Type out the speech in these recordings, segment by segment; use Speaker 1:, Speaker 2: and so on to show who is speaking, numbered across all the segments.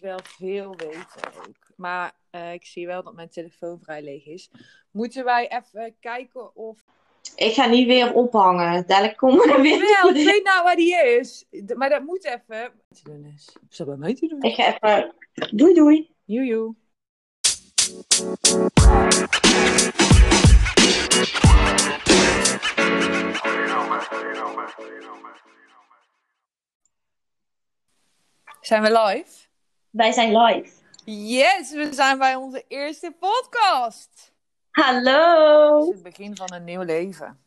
Speaker 1: wel veel weten ook. Maar eh, ik zie wel dat mijn telefoon vrij leeg is. Moeten wij even kijken of...
Speaker 2: Ik ga niet weer ophangen. Dadelijk komen we er weer.
Speaker 1: Wel, ik weet nou waar die is. D- Maar dat moet even... Te doen is. Is dat bij mij te doen?
Speaker 2: Ik ga even. Doei doei.
Speaker 1: Joejoe. Zijn we live?
Speaker 2: Wij zijn live.
Speaker 1: Yes, we zijn bij onze eerste podcast.
Speaker 2: Hallo.
Speaker 1: Het is het begin van een nieuw leven.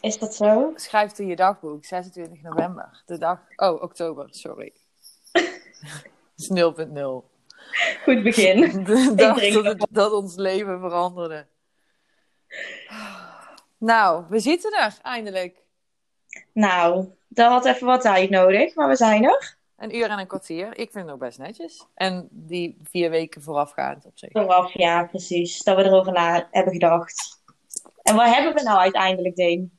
Speaker 2: Is dat zo?
Speaker 1: Schrijf in je dagboek, 26 november. De dag... Oh, oktober, sorry. Het is 0.0.
Speaker 2: Goed begin.
Speaker 1: De dag dat, dat ons leven veranderde. Nou, we zitten er eindelijk.
Speaker 2: Nou, dat had even wat tijd nodig, maar we zijn er.
Speaker 1: Een uur en een kwartier. Ik vind het nog best netjes. En die vier weken voorafgaand op zich.
Speaker 2: Vooraf, ja, precies. Dat we erover na hebben gedacht. En wat hebben we nou uiteindelijk, Deen?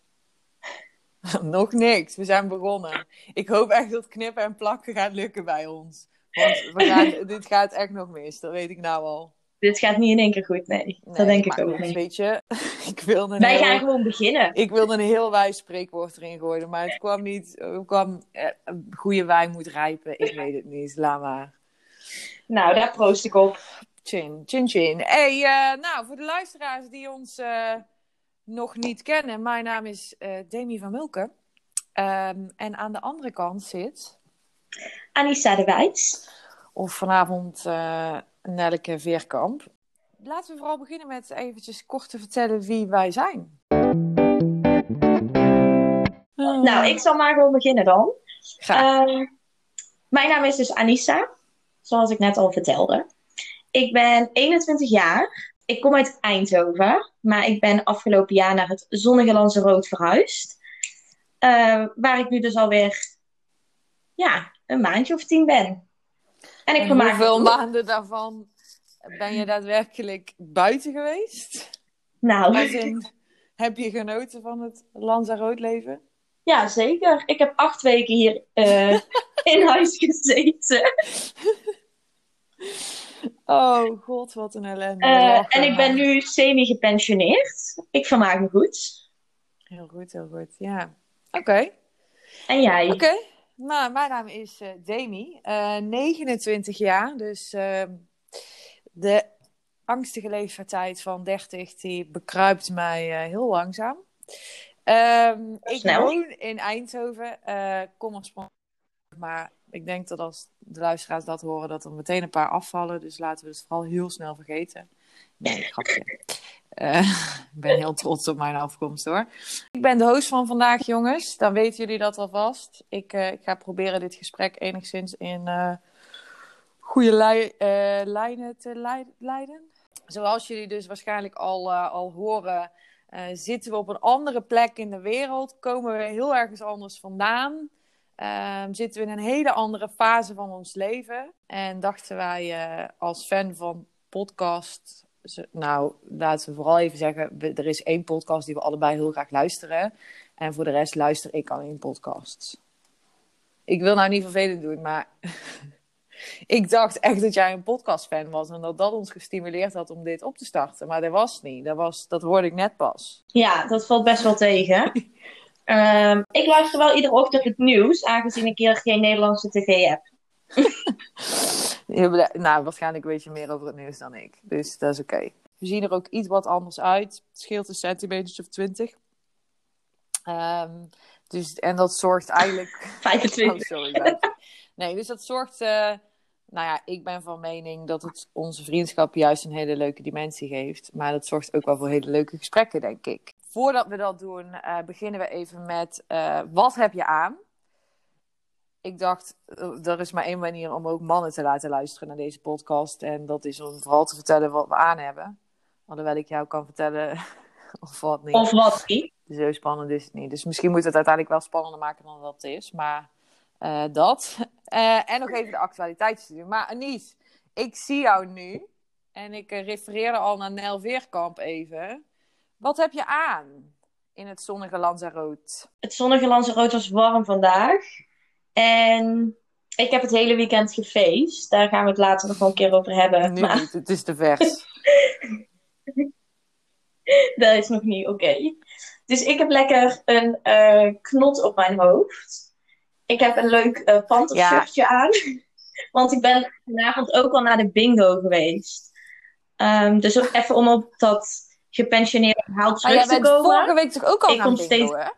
Speaker 1: nog niks. We zijn begonnen. Ik hoop echt dat knippen en plakken gaat lukken bij ons. Want we gaan, dit gaat echt nog mis. Dat weet ik nou al.
Speaker 2: Dit gaat niet in één keer goed, nee. dat denk ik ook niet.
Speaker 1: Weet je, ik wilde
Speaker 2: Wij
Speaker 1: heel-
Speaker 2: gaan gewoon beginnen.
Speaker 1: Ik wilde een heel wijs spreekwoord erin gooien, maar het kwam niet. Het kwam, eh, een goede wijn moet rijpen. Ik weet het niet. Laat maar.
Speaker 2: Nou, daar proost ik op.
Speaker 1: Chin, chin, chin. Hey, eh, nou, voor de luisteraars die ons eh, nog niet kennen. Mijn naam is Demi van Mulken. Ehm, en aan de andere kant zit,
Speaker 2: Anissa de Wijs.
Speaker 1: of vanavond, Nelke Veerkamp. Laten we vooral beginnen met eventjes kort te vertellen wie wij zijn.
Speaker 2: Nou, ik zal maar gewoon beginnen dan.
Speaker 1: Graag.
Speaker 2: Ehm, mijn naam is dus Anissa, zoals ik net al vertelde. Ik ben 21 jaar. Ik kom uit Eindhoven, maar ik ben afgelopen jaar naar het zonnige Lanzarote verhuisd. Eh, waar ik nu dus alweer ja, een maandje of tien ben. En ik
Speaker 1: en
Speaker 2: vermaak me
Speaker 1: hoeveel
Speaker 2: goed.
Speaker 1: maanden daarvan ben je daadwerkelijk buiten geweest?
Speaker 2: Nou,
Speaker 1: in, heb je genoten van het Lanzarote leven?
Speaker 2: ja, zeker. Ik heb acht weken hier eh, in huis gezeten.
Speaker 1: Oh god, wat een ellende.
Speaker 2: Eh, en ik ben nu semi-gepensioneerd. Ik vermaak me goed.
Speaker 1: Heel goed, heel goed. Ja. Oké.
Speaker 2: En jij?
Speaker 1: Oké. Nou, mijn naam is eh Demi. eh 29 jaar. Dus ehm, de angstige leeftijd van 30, die bekruipt mij eh, heel langzaam. Ehm, ik woon in Eindhoven. eh kom oorspronkelijk, maar ik denk dat als de luisteraars dat horen, dat er meteen een paar afvallen. Dus laten we het vooral heel snel vergeten. Nee, grapje. Eh, ik ben heel trots op mijn afkomst hoor. Ik ben de host van vandaag, jongens. Dan weten jullie dat alvast. Ik, eh, ik ga proberen dit gesprek enigszins in eh, goede lijnen te lei- leiden. Zoals jullie dus waarschijnlijk al, al horen, zitten we op een andere plek in de wereld. Komen we heel ergens anders vandaan. Ehm, zitten we in een hele andere fase van ons leven. En dachten wij als fan van podcast nou, laten we vooral even zeggen, we- er is één podcast die we allebei heel graag luisteren. En voor de rest luister ik alleen podcasts. Ik wil nou niet vervelend doen, maar ik dacht echt dat jij een podcastfan was en dat dat ons gestimuleerd had om dit op te starten. Maar dat was niet. Dat, was, dat hoorde ik net pas.
Speaker 2: Ja, dat valt best wel tegen. Ehm, ik luister wel iedere ochtend het nieuws, aangezien ik hier geen Nederlandse tv heb.
Speaker 1: Heel Nou, waarschijnlijk weet je meer over het nieuws dan ik. Dus dat is oké. We zien er ook iets wat anders uit. Het scheelt een centimeter of twintig. Ehm, dus, en dat zorgt eigenlijk...
Speaker 2: 25.
Speaker 1: Oh, sorry. Nee, dus dat zorgt... eh, nou ja, ik ben van mening dat het onze vriendschap juist een hele leuke dimensie geeft. Maar dat zorgt ook wel voor hele leuke gesprekken, denk ik. Voordat we dat doen, eh, beginnen we even met... eh, wat heb je aan? Ik dacht, eh, er is maar één manier om ook mannen te laten luisteren naar deze podcast. En dat is om vooral te vertellen wat we aan hebben. Alhoewel ik jou kan vertellen of wat niet.
Speaker 2: Of wat niet.
Speaker 1: Zo spannend is het niet. Dus misschien moet het uiteindelijk wel spannender maken dan dat het is. Maar eh, dat. Eh, en nog even de actualiteitsstudie. Maar Anies, ik zie jou nu. En ik refereerde al naar Nel Veerkamp even. Wat heb je aan in het zonnige Lanzarote?
Speaker 2: Het zonnige Lanzarote was warm vandaag. En Ik heb het hele weekend gefeest. Daar gaan we het later nog wel een keer over hebben.
Speaker 1: Nu
Speaker 2: maar
Speaker 1: niet, het is te vers.
Speaker 2: dat is nog niet oké. Dus ik heb lekker een eh, knot op mijn hoofd. Ik heb een leuk uh, pantershirtje aan. Want ik ben vanavond ook al naar de bingo geweest. Ehm, dus ook even om op dat gepensioneerde
Speaker 1: Maar
Speaker 2: terug
Speaker 1: jij
Speaker 2: te
Speaker 1: bent
Speaker 2: komen.
Speaker 1: vorige week toch ook al
Speaker 2: Ik
Speaker 1: naar
Speaker 2: kom
Speaker 1: bingo,
Speaker 2: steeds-
Speaker 1: hè?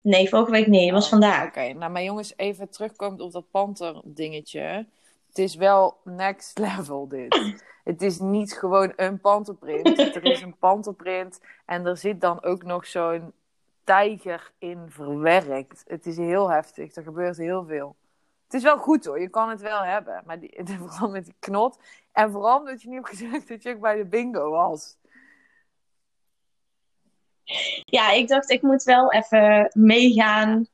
Speaker 2: Nee, vorige week niet. Het was
Speaker 1: Oh,
Speaker 2: vandaag.
Speaker 1: Oké, nou maar jongens, even terugkomend op dat panter dingetje. Het is wel next level dit. Het is niet gewoon een panterprint. Er is een panterprint en er zit dan ook nog zo'n tijger in verwerkt. Het is heel heftig, er gebeurt heel veel. Het is wel goed hoor, je kan het wel hebben. Maar die, vooral met die knot. En vooral dat je niet hebt gezegd dat je ook bij de bingo was.
Speaker 2: Ja, ik dacht ik moet wel even meegaan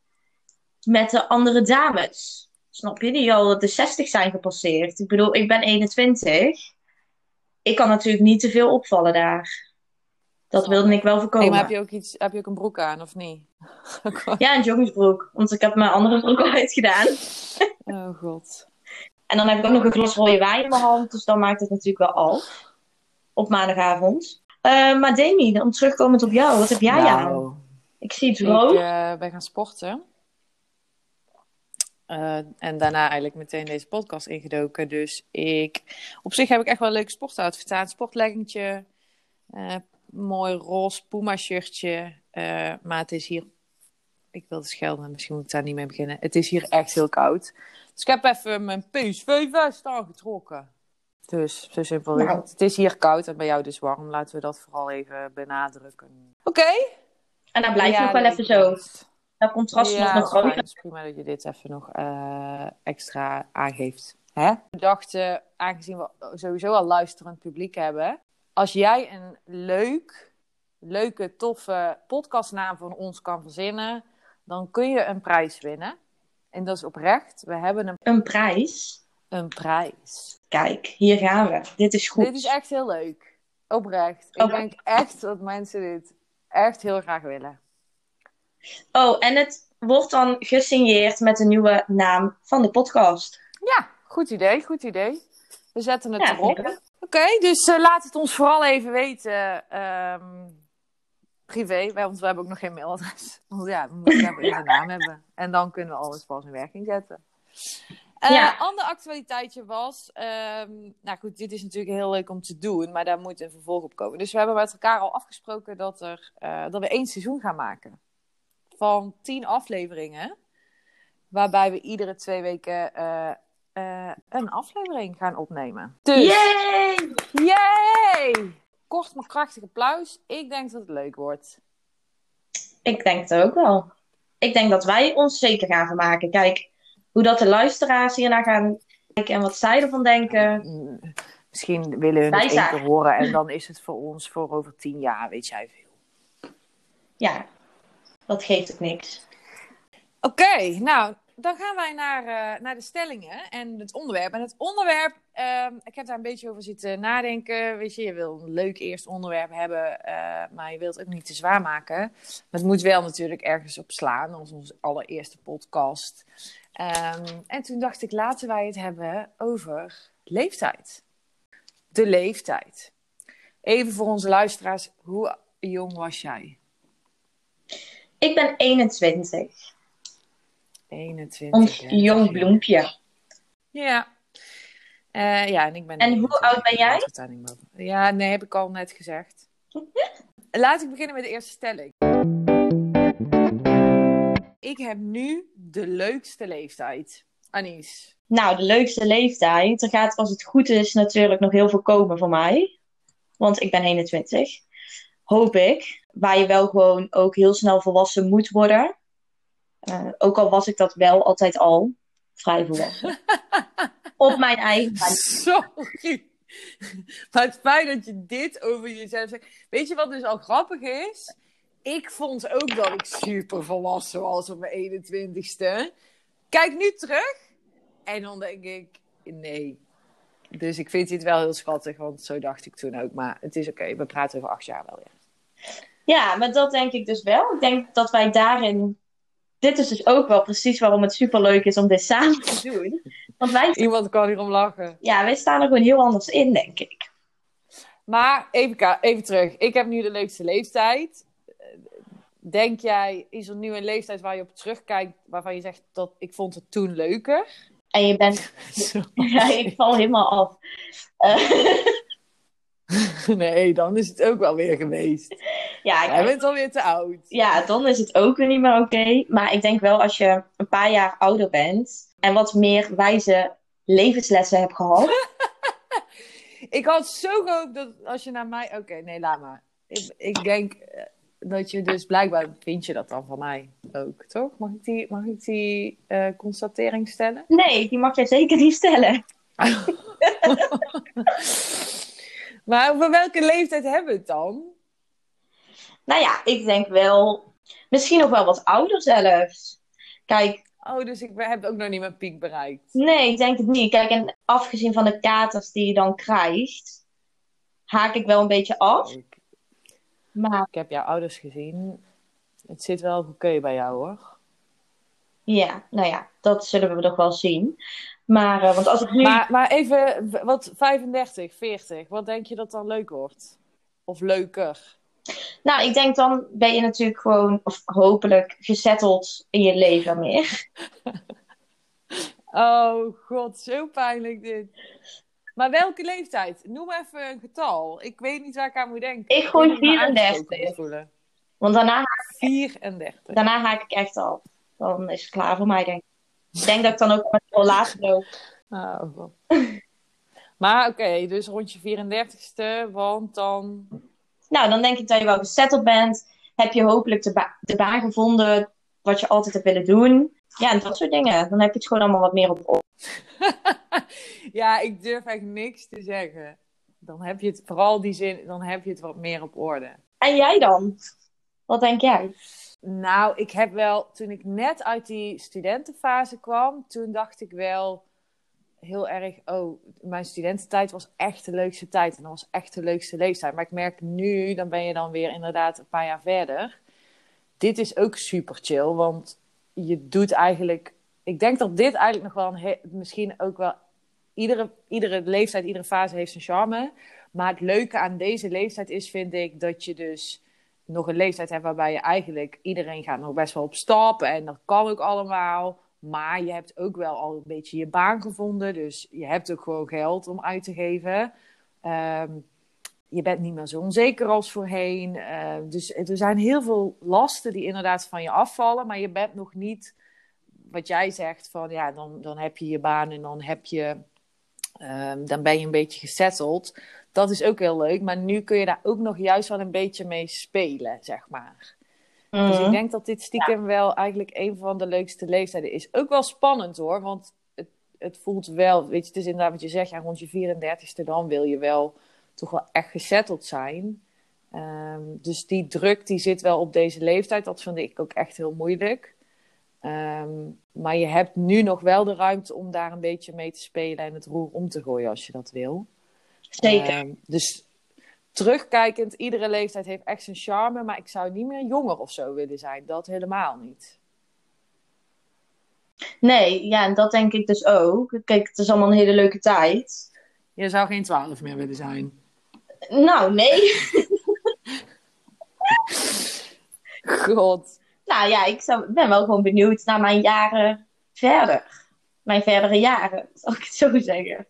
Speaker 2: met de andere dames. Snap je? Die al de 60 zijn gepasseerd. Ik bedoel, ik ben 21. Ik kan natuurlijk niet te veel opvallen daar. Dat wilde
Speaker 1: ik.
Speaker 2: wel voorkomen.
Speaker 1: maar heb je, ook iets, heb je ook een broek aan of niet?
Speaker 2: Ja, een joggingsbroek. Want ik heb mijn andere broek al uitgedaan.
Speaker 1: oh god.
Speaker 2: En dan heb ik ook nog een glas rode wijn in mijn hand. Dus dan maakt het natuurlijk wel af. Op maandagavond. Eh, maar Demi, dan terugkomend op jou. Wat heb jij aan?
Speaker 1: Nou,
Speaker 2: Ik zie het
Speaker 1: Ik
Speaker 2: rood.
Speaker 1: eh, ben gaan sporten. Eh, en daarna eigenlijk meteen deze podcast ingedoken. Dus ik, op zich heb ik echt wel een leuke sportoutfit aan. Sportleggingtje, eh, mooi roze Puma shirtje. Eh, maar het is hier, ik wilde schelden, misschien moet ik daar niet mee beginnen. Het is hier echt heel koud. Dus ik heb even mijn PSV vest aangetrokken. Dus zo simpel is
Speaker 2: Nou.
Speaker 1: het. Het is hier koud en bij jou dus warm. Laten we dat vooral even benadrukken. Oké.
Speaker 2: En dan blijf je
Speaker 1: Ja,
Speaker 2: nog wel even zo. Dat contrast
Speaker 1: ja,
Speaker 2: nog groter.
Speaker 1: Het is prima dat je dit even nog eh, extra aangeeft. Hè? We dachten, aangezien we sowieso al luisterend publiek hebben, als jij een leuk, leuke, toffe podcastnaam van ons kan verzinnen, dan kun je een prijs winnen. En dat is oprecht. We hebben een,
Speaker 2: Een prijs.
Speaker 1: een prijs.
Speaker 2: Kijk, hier gaan we. Dit is goed.
Speaker 1: Dit is echt heel leuk. Oprecht. Ik denk echt dat mensen dit echt heel graag willen.
Speaker 2: Oh, en het wordt dan gesigneerd met de nieuwe naam van de podcast.
Speaker 1: Ja, goed idee, goed idee. We zetten het
Speaker 2: Ja,
Speaker 1: erop. Oké, dus eh, laat het ons vooral even weten. ehm, privé, wij- want we hebben ook nog geen mailadres. Want ja, we moeten hebben een naam hebben. En dan kunnen we alles pas in werking zetten. Eh
Speaker 2: Ja.
Speaker 1: Ander actualiteitje was, ehm, nou goed, dit is natuurlijk heel leuk om te doen, maar daar moet een vervolg op komen. Dus we hebben met elkaar al afgesproken dat, er, eh, dat we één seizoen gaan maken. Van tien afleveringen, waarbij we iedere twee weken eh, eh, een aflevering gaan opnemen. Dus,
Speaker 2: Yay!
Speaker 1: Yay! Kort maar krachtig applaus. Ik denk dat het leuk wordt.
Speaker 2: Ik denk het ook wel. Ik denk dat wij ons zeker gaan vermaken. Kijk, hoe dat de luisteraars hiernaar gaan kijken en wat zij ervan denken.
Speaker 1: Misschien willen hun het één keer horen en dan is het voor ons voor over tien jaar, weet jij veel.
Speaker 2: Ja, dat geeft ook niks.
Speaker 1: Oké, nou, dan gaan wij naar, eh, naar de stellingen en het onderwerp. En het onderwerp, ehm, ik heb daar een beetje over zitten nadenken. Weet je, je wil een leuk eerst onderwerp hebben, eh, maar je wilt het ook niet te zwaar maken. Maar het moet wel natuurlijk ergens op slaan, als onze allereerste podcast. Ehm, en toen dacht ik, laten wij het hebben over leeftijd. De leeftijd. Even voor onze luisteraars, hoe jong was jij?
Speaker 2: Ik ben 21.
Speaker 1: 21.
Speaker 2: Ons
Speaker 1: hè?
Speaker 2: jong bloempje.
Speaker 1: Ja. Eh, ja, en ik ben.
Speaker 2: En hoe
Speaker 1: 21.
Speaker 2: oud ben jij?
Speaker 1: Ja, nee, heb ik al net gezegd. Laat ik beginnen met de eerste stelling. Ik heb nu de leukste leeftijd. Anies.
Speaker 2: Nou, de leukste leeftijd. Er gaat, als het goed is, natuurlijk nog heel veel komen voor mij. Want ik ben 21. Hoop ik. Waar je wel gewoon ook heel snel volwassen moet worden. Eh, ook al was ik dat wel altijd al. Vrij volwassen. Op mijn eigen.
Speaker 1: Sorry. Maar het feit dat je dit over jezelf zegt. Weet je wat dus al grappig is? Ik vond ook dat ik super volwassen was op mijn 21ste. Kijk nu terug. En dan denk ik, nee. Dus ik vind dit wel heel schattig, want zo dacht ik toen ook. Maar het is oké, we praten over acht jaar wel, ja.
Speaker 2: Ja, maar dat denk ik dus wel. Ik denk dat wij daarin dit is dus ook wel precies waarom het superleuk is om dit samen te doen. Want wij,
Speaker 1: Iemand kan hierom lachen.
Speaker 2: ja, wij staan er gewoon heel anders in, denk ik.
Speaker 1: Maar even, even terug. Ik heb nu de leukste leeftijd. Denk jij, is er nu een leeftijd waar je op terugkijkt, waarvan je zegt dat ik vond het toen leuker?
Speaker 2: En je bent, ja, ik val helemaal af. Eh,
Speaker 1: Nee, dan is het ook wel weer geweest.
Speaker 2: ja, ik-
Speaker 1: Jij bent alweer te oud.
Speaker 2: ja, dan is het ook weer niet meer oké. Maar ik denk wel als je een paar jaar ouder bent en wat meer wijze levenslessen hebt gehad.
Speaker 1: Ik had zo gehoopt dat als je naar mij... Oké, nee, laat maar. Ik, ik denk eh, dat je dus blijkbaar... Vind je dat dan van mij ook, toch? Mag ik die, mag ik die eh, constatering stellen?
Speaker 2: Nee, die mag jij zeker niet stellen.
Speaker 1: Maar over welke leeftijd hebben we het dan?
Speaker 2: Nou ja, ik denk wel, misschien nog wel wat ouder zelfs. Kijk,
Speaker 1: Oh, dus ik heb ook nog niet mijn piek bereikt.
Speaker 2: nee, ik denk het niet. Kijk, en afgezien van de katers die je dan krijgt, haak ik wel een beetje af. Maar
Speaker 1: ik heb jouw ouders gezien. Het zit wel oké bij jou, hoor.
Speaker 2: ja, nou ja, dat zullen we nog wel zien. Maar, eh, want als ik nu...
Speaker 1: Maar, maar even, wat 35, 40, wat denk je dat dan leuk wordt? Of leuker?
Speaker 2: Nou, ik denk dan ben je natuurlijk gewoon, of hopelijk, gezetteld in je leven meer.
Speaker 1: Oh god, zo pijnlijk dit. Maar welke leeftijd? Noem even een getal. Ik weet niet waar ik aan moet denken.
Speaker 2: Ik gooi
Speaker 1: weet niet of ik me
Speaker 2: 34.
Speaker 1: aangesproken moet voelen.
Speaker 2: Want daarna,
Speaker 1: 34.
Speaker 2: daarna haak ik echt af. Dan is het klaar voor mij, denk ik. Ik denk dat ik dan ook met wel later loop.
Speaker 1: Oh, god. Maar oké, dus rond je 34ste, want dan...
Speaker 2: Nou, dan denk ik dat je wel gezetteld bent. Heb je hopelijk de, ba- de baan gevonden wat je altijd hebt willen doen. Ja, en dat soort dingen. Dan heb je het gewoon allemaal wat meer op orde.
Speaker 1: ja, ik durf echt niks te zeggen. Dan heb je het, vooral die zin, dan heb je het wat meer op orde.
Speaker 2: En jij dan? Wat denk jij?
Speaker 1: Nou, ik heb wel, toen ik net uit die studentenfase kwam, toen dacht ik wel heel erg, oh, mijn studententijd was echt de leukste tijd. En dat was echt de leukste leeftijd. Maar ik merk nu, dan ben je dan weer inderdaad een paar jaar verder. Dit is ook super chill, want je doet eigenlijk, ik denk dat dit eigenlijk nog wel een, misschien ook wel, iedere, iedere leeftijd, iedere fase heeft zijn charme. Maar het leuke aan deze leeftijd is, vind ik, dat je dus nog een leeftijd hebt waarbij je eigenlijk iedereen gaat nog best wel op stap en dat kan ook allemaal. Maar je hebt ook wel al een beetje je baan gevonden, dus je hebt ook gewoon geld om uit te geven. Ehm, je bent niet meer zo onzeker als voorheen. Eh, dus er zijn heel veel lasten die inderdaad van je afvallen, maar je bent nog niet wat jij zegt van ja, dan, dan heb je je baan en dan heb je, ehm, dan ben je een beetje gesetteld. Dat is ook heel leuk, maar nu kun je daar ook nog juist wel een beetje mee spelen, zeg maar. Dus ik
Speaker 2: Mhm.
Speaker 1: denk dat dit stiekem wel eigenlijk een van de leukste leeftijden is. Ook wel spannend hoor, want het, het voelt wel, weet je, het is inderdaad wat je zegt, ja, rond je 34ste dan wil je wel toch wel echt gesetteld zijn. Ehm, dus die druk die zit wel op deze leeftijd, dat vind ik ook echt heel moeilijk. Ehm, maar je hebt nu nog wel de ruimte om daar een beetje mee te spelen en het roer om te gooien als je dat wil.
Speaker 2: Zeker.
Speaker 1: Ehm, dus terugkijkend, iedere leeftijd heeft echt zijn charme, maar ik zou niet meer jonger of zo willen zijn. Dat helemaal niet.
Speaker 2: Nee, ja, en dat denk ik dus ook. Kijk, het is allemaal een hele leuke tijd.
Speaker 1: Je zou geen twaalf meer willen zijn.
Speaker 2: Nou, nee.
Speaker 1: God.
Speaker 2: Nou ja, ik zou, ben wel gewoon benieuwd naar mijn jaren verder. Mijn verdere jaren, zal ik het zo zeggen.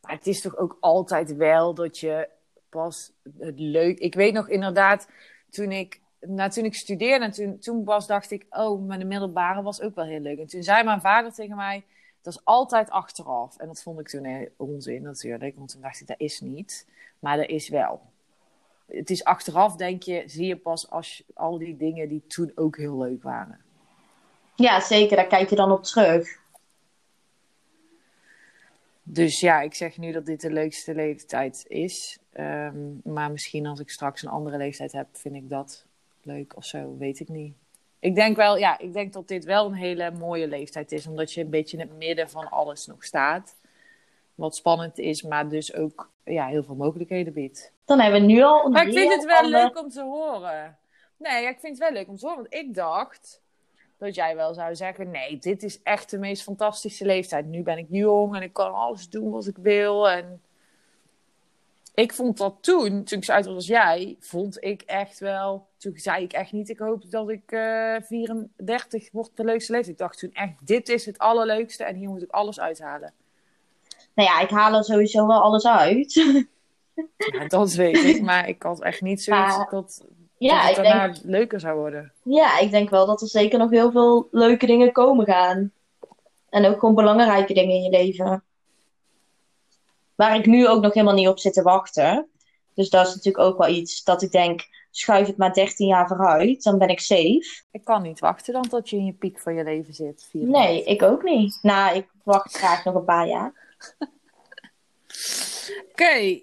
Speaker 1: Maar het is toch ook altijd wel dat je pas het leuk... Ik weet nog inderdaad, toen ik, nou, toen ik studeerde, en toen, toen pas dacht ik... Oh, de middelbare was ook wel heel leuk. En toen zei mijn vader tegen mij... Dat is altijd achteraf. En dat vond ik toen onzin natuurlijk. Want toen dacht ik, dat is niet. Maar dat is wel. Het is achteraf, denk je, zie je pas als je, al die dingen die toen ook heel leuk waren.
Speaker 2: Ja, zeker. Daar kijk je dan op terug.
Speaker 1: Dus ja, ik zeg nu dat dit de leukste leeftijd is. Ehm, maar misschien als ik straks een andere leeftijd heb, vind ik dat leuk of zo. Weet ik niet. Ik denk wel, ja, ik denk dat dit wel een hele mooie leeftijd is. Omdat je een beetje in het midden van alles nog staat. Wat spannend is, maar dus ook ja, heel veel mogelijkheden biedt.
Speaker 2: Dan hebben we nu al een
Speaker 1: Maar ik vind het wel leuk om te horen. Nee, ja, ik vind het wel leuk om te horen. Want ik dacht, dat jij wel zou zeggen: nee, dit is echt de meest fantastische leeftijd. Nu ben ik jong en ik kan alles doen wat ik wil. En ik vond dat toen, toen ik zo uit was als jij, vond ik echt wel. Toen zei ik echt niet: ik hoop dat ik uh, 34 word de leukste leeftijd. Ik dacht toen echt: dit is het allerleukste en hier moet ik alles uithalen.
Speaker 2: Nou ja, ik haal er sowieso wel alles uit.
Speaker 1: Ja, dat weet ik, maar ik had echt niet zoiets maar, dat, ja, dat het daarna denk, leuker zou worden.
Speaker 2: Ja, ik denk wel dat er zeker nog heel veel leuke dingen komen gaan. En ook gewoon belangrijke dingen in je leven. Waar ik nu ook nog helemaal niet op zit te wachten. Dus dat is natuurlijk ook wel iets dat ik denk, schuif het maar 13 jaar vooruit, dan ben ik safe.
Speaker 1: Ik kan niet wachten dan tot je in je piek van je leven zit.
Speaker 2: Nee, ik ook niet. Nou, ik wacht graag nog een paar jaar.
Speaker 1: Oké.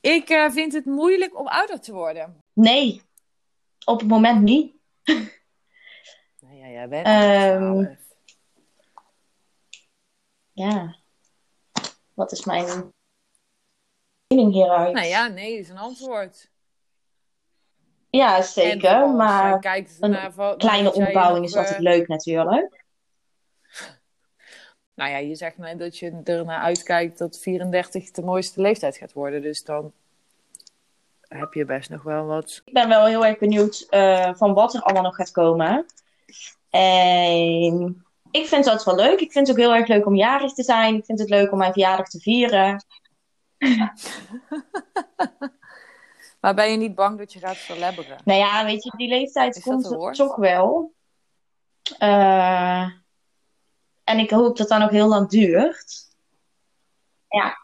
Speaker 1: Ik uh, vind het moeilijk om ouder te worden.
Speaker 2: Nee, op het moment niet.
Speaker 1: nou ja, jij bent
Speaker 2: um, Ja. Wat is mijn mening hieruit?
Speaker 1: Nou ja, nee is een antwoord.
Speaker 2: Ja, zeker. Maar een kleine onderbouwing is altijd uh... leuk natuurlijk.
Speaker 1: Nou ja, je zegt net dat je ernaar uitkijkt dat 34 de mooiste leeftijd gaat worden. Dus dan heb je best nog wel wat.
Speaker 2: Ik ben wel heel erg benieuwd uh, van wat er allemaal nog gaat komen. En ik vind dat wel leuk. Ik vind het ook heel erg leuk om jarig te zijn. Ik vind het leuk om mijn verjaardag te vieren.
Speaker 1: maar ben je niet bang dat je gaat verlebberen?
Speaker 2: Nou ja, weet je, die leeftijd komt toch wel. Uh, en ik hoop dat dat nog heel lang duurt. Ja.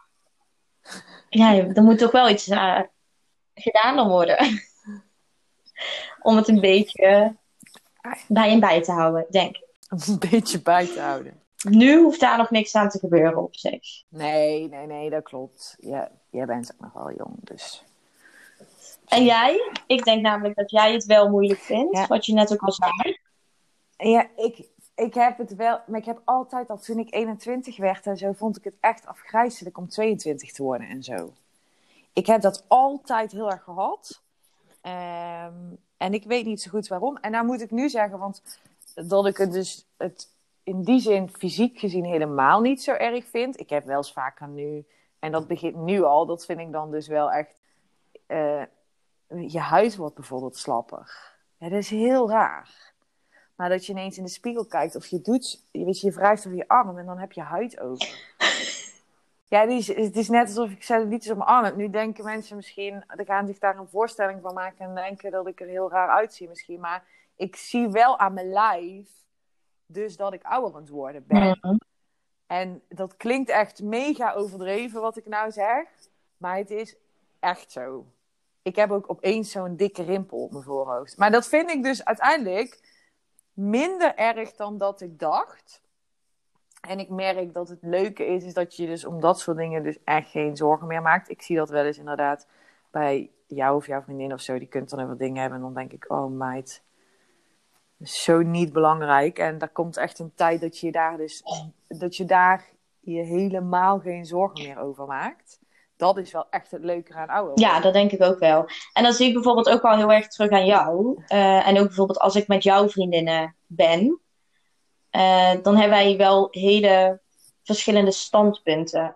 Speaker 2: Ja, er moet toch wel iets uh, gedaan worden. Om het een beetje bij en bij te houden, denk ik.
Speaker 1: Een beetje bij te houden.
Speaker 2: Nu hoeft daar nog niks aan te gebeuren op zich.
Speaker 1: Nee, nee, nee, dat klopt. Ja, jij bent ook nog wel jong, dus...
Speaker 2: En jij? Ik denk namelijk dat jij het wel moeilijk vindt, wat je net ook al zei.
Speaker 1: Ja, ik, ik heb het wel, maar ik heb altijd al toen ik 21 werd en zo, vond ik het echt afgrijzelijk om 22 te worden en zo. Ik heb dat altijd heel erg gehad. Ehm, en ik weet niet zo goed waarom. En nou moet ik nu zeggen, want dat ik het dus het in die zin fysiek gezien helemaal niet zo erg vind. Ik heb wel eens vaker nu, en dat begint nu al, dat vind ik dan dus wel echt. Uh, je huid wordt bijvoorbeeld slapper. Dat is heel raar. Maar dat je ineens in de spiegel kijkt of je doet, je, weet, je wrijft over je arm en dan heb je huid over. Ja, die is, het is net alsof ik liedjes op mijn arm. Nu denken mensen misschien, die gaan zich daar een voorstelling van maken en denken dat ik er heel raar uitzie misschien. Maar ik zie wel aan mijn lijf dus dat ik ouder aan het worden ben. En dat klinkt echt mega overdreven wat ik nou zeg. Maar het is echt zo. Ik heb ook opeens zo'n dikke rimpel op mijn voorhoofd. Maar dat vind ik dus uiteindelijk minder erg dan dat ik dacht. En ik merk dat het leuke is, is dat je dus om dat soort dingen dus echt geen zorgen meer maakt. Ik zie dat wel eens inderdaad bij jou of jouw vriendin of zo. Die kunt dan even dingen hebben en dan denk ik, oh meid, zo niet belangrijk. En daar komt echt een tijd dat je daar dus, dat je daar je helemaal geen zorgen meer over maakt. Dat is wel echt het leuke aan ouder
Speaker 2: Ja, dat denk ik ook wel. En dan zie ik bijvoorbeeld ook wel heel erg terug aan jou. Uh, en ook bijvoorbeeld als ik met jouw vriendinnen ben. Uh, dan hebben wij wel hele verschillende standpunten.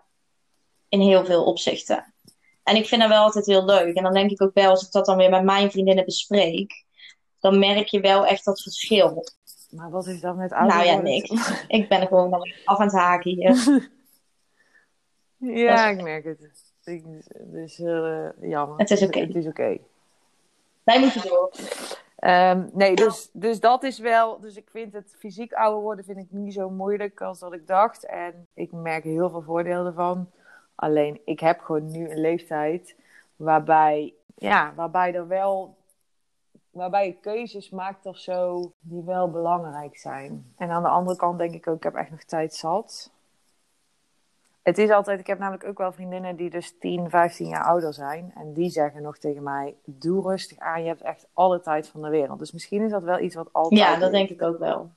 Speaker 2: In heel veel opzichten. En ik vind dat wel altijd heel leuk. En dan denk ik ook wel, als ik dat dan weer met mijn vriendinnen bespreek. Dan merk je wel echt dat verschil.
Speaker 1: Maar wat is dat met ouder
Speaker 2: Nou ja, niks. ik ben er gewoon af aan het haken hier.
Speaker 1: ja, ik merk het. Dus uh, jammer.
Speaker 2: Het is oké.
Speaker 1: Het is oké.
Speaker 2: Wij moeten door.
Speaker 1: Um, nee, dus, dus dat is wel. Dus ik vind het fysiek ouder worden vind ik niet zo moeilijk als dat ik dacht. En ik merk heel veel voordelen ervan. Alleen ik heb gewoon nu een leeftijd waarbij, ja, waarbij er wel. Waarbij je keuzes maakt of zo die wel belangrijk zijn. En aan de andere kant denk ik ook, ik heb echt nog tijd zat. Het is altijd, ik heb namelijk ook wel vriendinnen die dus 10, 15 jaar ouder zijn. En die zeggen nog tegen mij: Doe rustig aan, je hebt echt alle tijd van de wereld. Dus misschien is dat wel iets wat altijd.
Speaker 2: Ja, dat denk ik ook wel.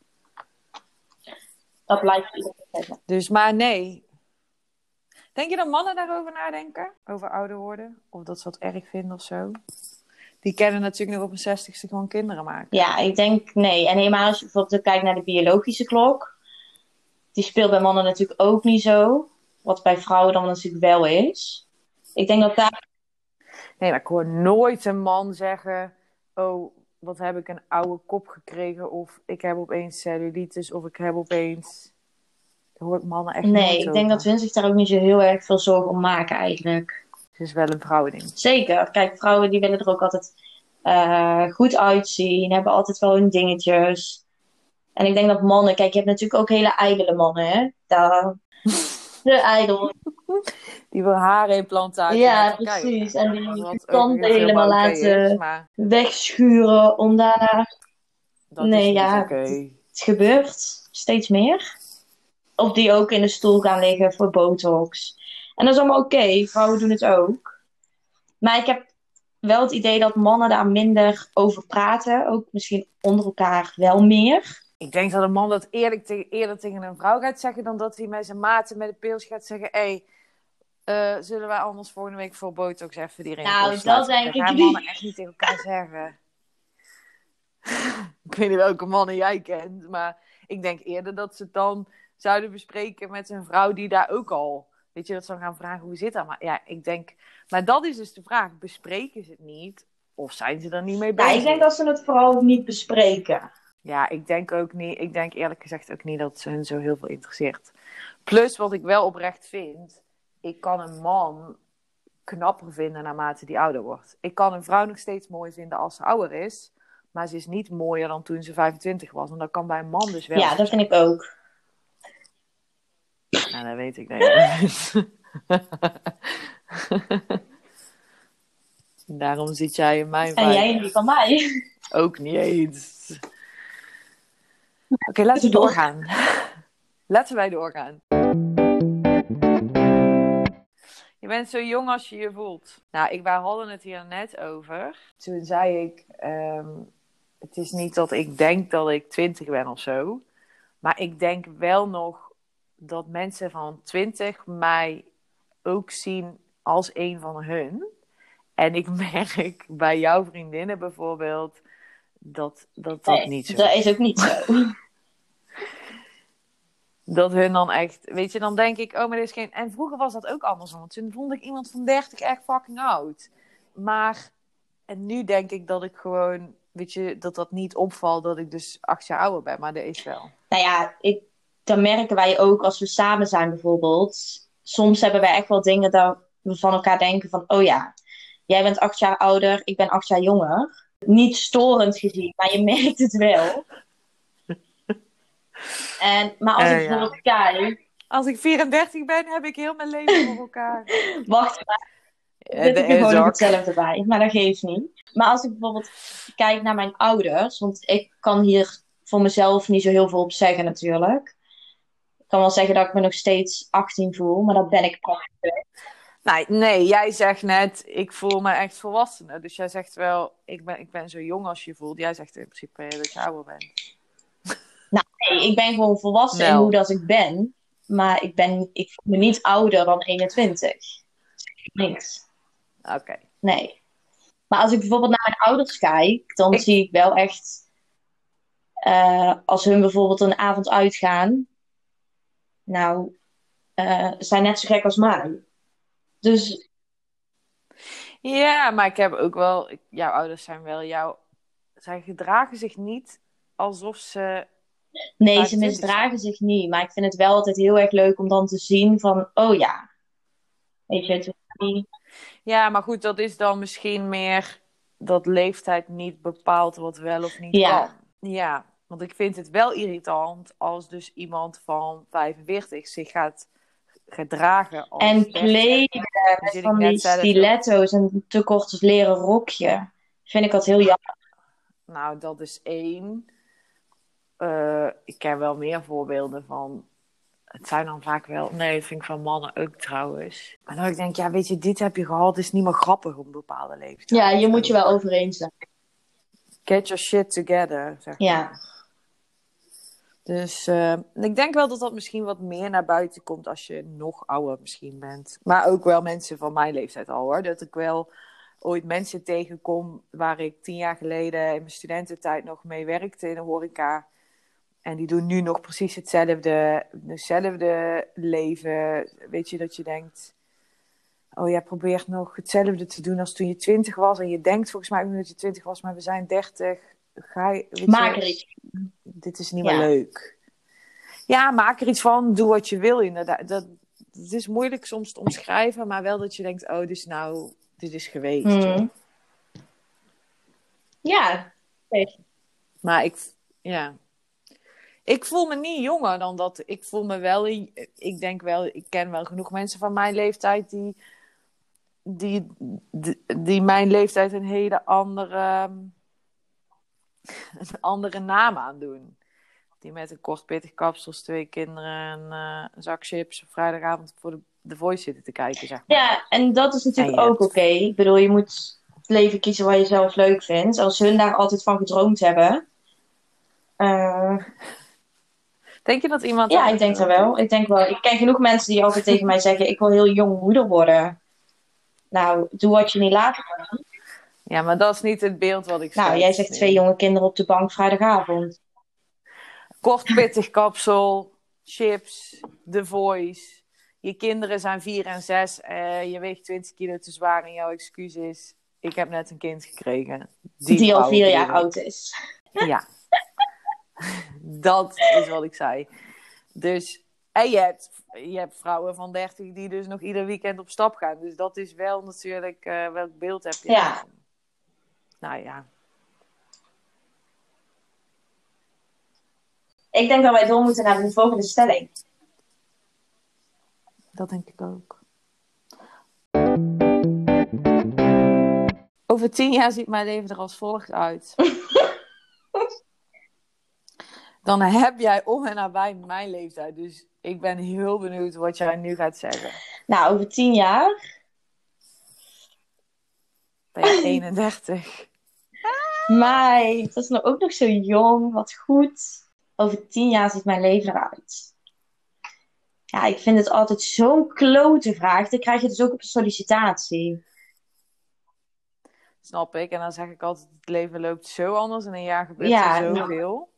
Speaker 2: Dat blijft zeggen.
Speaker 1: Dus maar nee. Denk je dat mannen daarover nadenken? Over ouder worden? Of dat ze wat erg vinden of zo? die kennen natuurlijk nog op een zestigste gewoon kinderen maken.
Speaker 2: Ja, ik denk nee. En helemaal als je bijvoorbeeld kijkt naar de biologische klok. Die speelt bij mannen natuurlijk ook niet zo. Wat bij vrouwen dan natuurlijk wel is. Ik denk dat daar...
Speaker 1: Nee, maar ik hoor nooit een man zeggen... Oh, wat heb ik een oude kop gekregen? Of ik heb opeens cellulitis. Of ik heb opeens... Daar hoor ik mannen echt
Speaker 2: Nee, ik
Speaker 1: over.
Speaker 2: denk dat hun zich daar ook niet zo heel erg veel zorgen om maken eigenlijk.
Speaker 1: Het is wel een vrouwending.
Speaker 2: Zeker. Kijk, vrouwen die willen er ook altijd eh, goed uitzien. Hebben altijd wel hun dingetjes. En ik denk dat mannen... Kijk, je hebt natuurlijk ook hele ijdele mannen, hè? Daar... De ijdel.
Speaker 1: Die wil haarimplantaten.
Speaker 2: Ja,
Speaker 1: laten kijken.
Speaker 2: precies. En die tanden helemaal laten-
Speaker 1: is, maar
Speaker 2: Wegschuren om daarna...
Speaker 1: dat
Speaker 2: Nee,
Speaker 1: is
Speaker 2: ja. Het gebeurt steeds meer. Of die ook in de stoel gaan liggen voor botox. En dat is allemaal oké. Vrouwen doen het ook. Maar ik heb wel het idee dat mannen daar minder over praten. Ook misschien onder elkaar wel meer.
Speaker 1: Ik denk dat een man dat eerlijk te- eerder tegen een vrouw gaat zeggen... dan dat hij met zijn maten met de pils gaat zeggen... Hé, hey, zullen wij anders volgende week voor botox even die rimpels
Speaker 2: Nou, dat denk ik niet.
Speaker 1: mannen echt niet tegen elkaar zeggen. ik weet niet welke mannen jij kent... maar ik denk eerder dat ze het dan zouden bespreken met een vrouw die daar ook al... Weet je, dat ze dan gaan vragen hoe zit dat? Maar ja, ik denk... Maar dat is dus de vraag. Bespreken ze het niet? Of zijn ze er niet mee
Speaker 2: Ja,
Speaker 1: bezig?
Speaker 2: ik denk dat ze het vooral niet bespreken.
Speaker 1: Ja, ik denk ook niet. Ik denk eerlijk gezegd ook niet dat ze hun zo heel veel interesseert. Plus, wat ik wel oprecht vind, ik kan een man knapper vinden naarmate die ouder wordt. Ik kan een vrouw nog steeds mooi vinden als ze ouder is, maar ze is niet mooier dan toen ze 25 was. En dat kan bij een man dus wel.
Speaker 2: Ja, dat vind ik ook.
Speaker 1: Nou, dat weet ik niet. Daarom zit jij in mijn
Speaker 2: En jij en die van mij.
Speaker 1: Ook niet eens. Oké, laten we doorgaan. Laten wij doorgaan. Je bent zo jong als je je voelt. Nou, ik, wij hadden het hier net over. Toen zei ik, ehm, het is niet dat ik denk dat ik twintig ben of zo. Maar ik denk wel nog dat mensen van twintig mij ook zien als een van hun. En ik merk bij jouw vriendinnen bijvoorbeeld dat dat, dat
Speaker 2: Nee,
Speaker 1: niet zo
Speaker 2: dat
Speaker 1: is.
Speaker 2: is ook niet zo.
Speaker 1: Dat hun dan echt, weet je, dan denk ik, oh, maar dit is geen. En vroeger was dat ook andersom, want toen vond ik iemand van 30 echt fucking oud. Maar, en nu denk ik dat ik gewoon, weet je, dat dat niet opvalt dat ik dus acht jaar ouder ben, maar dat is wel.
Speaker 2: Nou ja, ik, dan merken wij ook als we samen zijn bijvoorbeeld. Soms hebben wij echt wel dingen dat we van elkaar denken van, oh ja, jij bent acht jaar ouder, ik ben acht jaar jonger. Niet storend gezien, maar je merkt het wel. En, maar als
Speaker 1: Eh,
Speaker 2: ik
Speaker 1: ja.
Speaker 2: bijvoorbeeld kijk,
Speaker 1: Als ik 34 ben, heb ik heel mijn leven voor elkaar.
Speaker 2: wacht, daar
Speaker 1: Ja,
Speaker 2: zit
Speaker 1: dat
Speaker 2: ik er
Speaker 1: is
Speaker 2: gewoon nog hetzelfde bij, maar dat geeft niet. Maar als ik bijvoorbeeld kijk naar mijn ouders, want ik kan hier voor mezelf niet zo heel veel op zeggen natuurlijk. Ik kan wel zeggen dat ik me nog steeds 18 voel, maar dat ben ik prachtig.
Speaker 1: Nee, nee, jij zegt net, ik voel me echt volwassene. Dus jij zegt wel, ik ben, ik ben zo jong als je je voelt. Jij zegt in principe dat je ouder bent.
Speaker 2: Nee, ik ben gewoon volwassen in
Speaker 1: Nou.
Speaker 2: hoe dat ik ben. Maar ik, ben, ik voel me niet ouder dan 21. Niks.
Speaker 1: Oké.
Speaker 2: Nee. Maar als ik bijvoorbeeld naar mijn ouders kijk, dan
Speaker 1: Ik-
Speaker 2: zie ik wel echt... eh, als hun bijvoorbeeld een avond uitgaan... Nou, ze zijn net zo gek als mij. Dus
Speaker 1: Ja, maar ik heb ook wel, ik- jouw ouders zijn wel jouw, zij gedragen zich niet alsof ze,
Speaker 2: nee, ze
Speaker 1: 25
Speaker 2: misdragen zich niet. Maar ik vind het wel altijd heel erg leuk om dan te zien van... Oh ja, weet je, het
Speaker 1: ja, maar goed, dat is dan misschien meer dat leeftijd niet bepaalt wat wel of niet
Speaker 2: Ja.
Speaker 1: kan. Ja, want ik vind het wel irritant als dus iemand van 45 zich gaat gedragen als
Speaker 2: En
Speaker 1: 30.
Speaker 2: kleden met van die stiletto's en te kort leren rokje. Vind ik dat heel jammer.
Speaker 1: Nou, dat is één. Eh, ik ken wel meer voorbeelden van. Het zijn dan vaak wel. Nee, dat vind ik van mannen ook trouwens. Maar dan ik denk, ja, weet je, dit heb je gehad. Het is niet meer grappig op een bepaalde leeftijd.
Speaker 2: Ja, je moet je wel over eens zijn.
Speaker 1: Get your shit together. Zeg maar.
Speaker 2: Ja.
Speaker 1: Dus eh, ik denk wel dat dat misschien wat meer naar buiten komt als je nog ouder misschien bent. Maar ook wel mensen van mijn leeftijd al hoor. Dat ik wel ooit mensen tegenkom waar ik tien jaar geleden in mijn studententijd nog mee werkte in de horeca. En die doen nu nog precies hetzelfde, hetzelfde leven. Weet je, dat je denkt, oh jij probeert nog hetzelfde te doen als toen je twintig was. En je denkt volgens mij ook dat je twintig was, maar we zijn dertig. Ga je, weet
Speaker 2: Maak
Speaker 1: je,
Speaker 2: er iets.
Speaker 1: dit is niet
Speaker 2: Ja.
Speaker 1: meer leuk. Ja, maak er iets van. Doe wat je wil inderdaad. Dat, het is moeilijk soms te omschrijven, maar wel dat je denkt, oh, dit is nou, dit is geweest.
Speaker 2: Hmm. Ja.
Speaker 1: Maar ik, ja. Ik voel me niet jonger dan dat. Ik voel me wel, ik denk wel, ik ken wel genoeg mensen van mijn leeftijd die, die, die, die mijn leeftijd een hele andere, een andere naam aandoen. Die met een kort pittig kapsels, twee kinderen en eh, een zak chips op vrijdagavond voor de, de Voice zitten te kijken, zeg maar.
Speaker 2: Ja, en dat is natuurlijk ook oké. Ik bedoel, je moet het leven kiezen wat je zelf leuk vindt. Als hun daar altijd van gedroomd hebben. eh,
Speaker 1: Denk je dat iemand...
Speaker 2: ja, ik denk dat wel. Ik denk wel. Ik ken genoeg mensen die altijd tegen mij zeggen: Ik wil heel jong moeder worden. Nou, doe wat je niet later kan.
Speaker 1: Ja, maar dat is niet het beeld wat ik
Speaker 2: Nou, jij zegt twee jonge kinderen op de bank vrijdagavond.
Speaker 1: Kort pittig kapsel, chips, The Voice. Je kinderen zijn vier en zes. eh, je weegt 20 kilo te zwaar en jouw excuus is... Ik heb net een kind gekregen.
Speaker 2: Die, al
Speaker 1: vrouw
Speaker 2: vier jaar oud is.
Speaker 1: Ja. Dat is wat ik zei. Dus... En je hebt, je hebt vrouwen van 30 die dus nog ieder weekend op stap gaan. Dus dat is wel natuurlijk... eh, welk beeld heb je
Speaker 2: Ja.
Speaker 1: Nou ja.
Speaker 2: Ik denk dat wij door moeten naar de volgende stelling.
Speaker 1: Dat denk ik ook. Over tien jaar ziet mijn leven er als volgt uit. Dan heb jij om en nabij mijn leeftijd. Dus ik ben heel benieuwd wat jij nu gaat zeggen.
Speaker 2: Nou, over tien jaar.
Speaker 1: Ben je 31?
Speaker 2: Meid, dat is nou ook nog zo jong. Wat goed. Over tien jaar ziet mijn leven eruit. Ja, ik vind het altijd zo'n klote vraag. Dan krijg je dus ook op een sollicitatie.
Speaker 1: Snap ik. En dan zeg ik altijd, het leven loopt zo anders. In een jaar gebeurt
Speaker 2: Ja,
Speaker 1: er
Speaker 2: nou.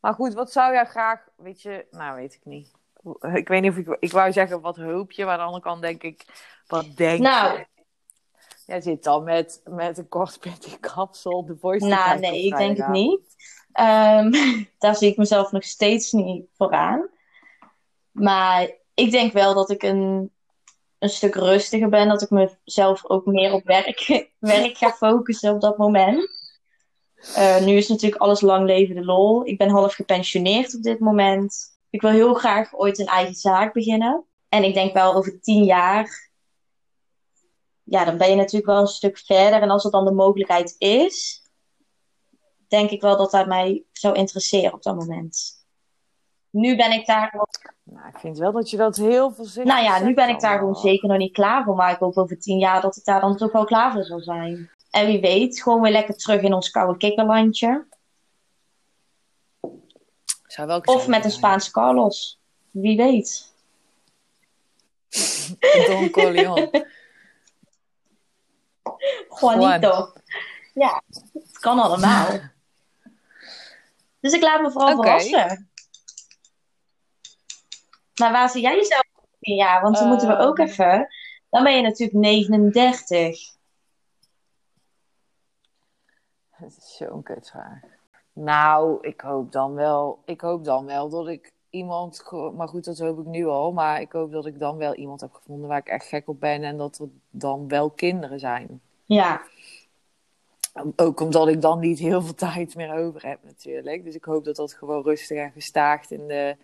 Speaker 1: Maar goed, wat zou jij graag... Weet je, nou weet ik niet. Ik weet niet of ik... Ik wou zeggen, wat hoop je? Maar aan de andere kant denk ik, wat denk
Speaker 2: Nou.
Speaker 1: je? Jij zit dan met, met een kort pittig kapsel de voice te
Speaker 2: Nou, nee, ik denk het niet. Ehm, daar zie ik mezelf nog steeds niet vooraan. Maar ik denk wel dat ik een, een stuk rustiger ben. Dat ik mezelf ook meer op werk, werk ga focussen op dat moment. Eh, nu is natuurlijk alles lang leven de lol. Ik ben half gepensioneerd op dit moment. Ik wil heel graag ooit een eigen zaak beginnen. En ik denk wel over tien jaar. Ja, dan ben je natuurlijk wel een stuk verder. En als er dan de mogelijkheid is, denk ik wel dat dat mij zou interesseren op dat moment. Nu ben ik daar
Speaker 1: Nou, ik vind wel dat je dat heel voorzichtig
Speaker 2: nou ja, nu ben ik daar gewoon zeker nog niet klaar voor. Maar ik hoop over tien jaar dat ik daar dan toch wel klaar voor zal zijn. En wie weet, gewoon weer lekker terug in ons koude kikkerlandje.
Speaker 1: Zou wel
Speaker 2: Of met een
Speaker 1: zijn.
Speaker 2: Spaanse Carlos. Wie weet.
Speaker 1: Don Corleone.
Speaker 2: Juanito. Ja, het kan allemaal. Dus ik laat me vooral
Speaker 1: Oké.
Speaker 2: verrassen. Maar waar zie jij jezelf tien jaar? Want dan moeten we ook
Speaker 1: Ehm.
Speaker 2: even... Dan ben je natuurlijk 39.
Speaker 1: Het is zo'n kutvraag. Nou, ik hoop dan wel. Ik hoop dan wel dat ik iemand. Maar goed, dat hoop ik nu al. Maar ik hoop dat ik dan wel iemand heb gevonden waar ik echt gek op ben. En dat er dan wel kinderen zijn.
Speaker 2: Ja,
Speaker 1: Ook omdat ik dan niet heel veel tijd meer over heb, natuurlijk. Dus ik hoop dat dat gewoon rustig en gestaagd in de,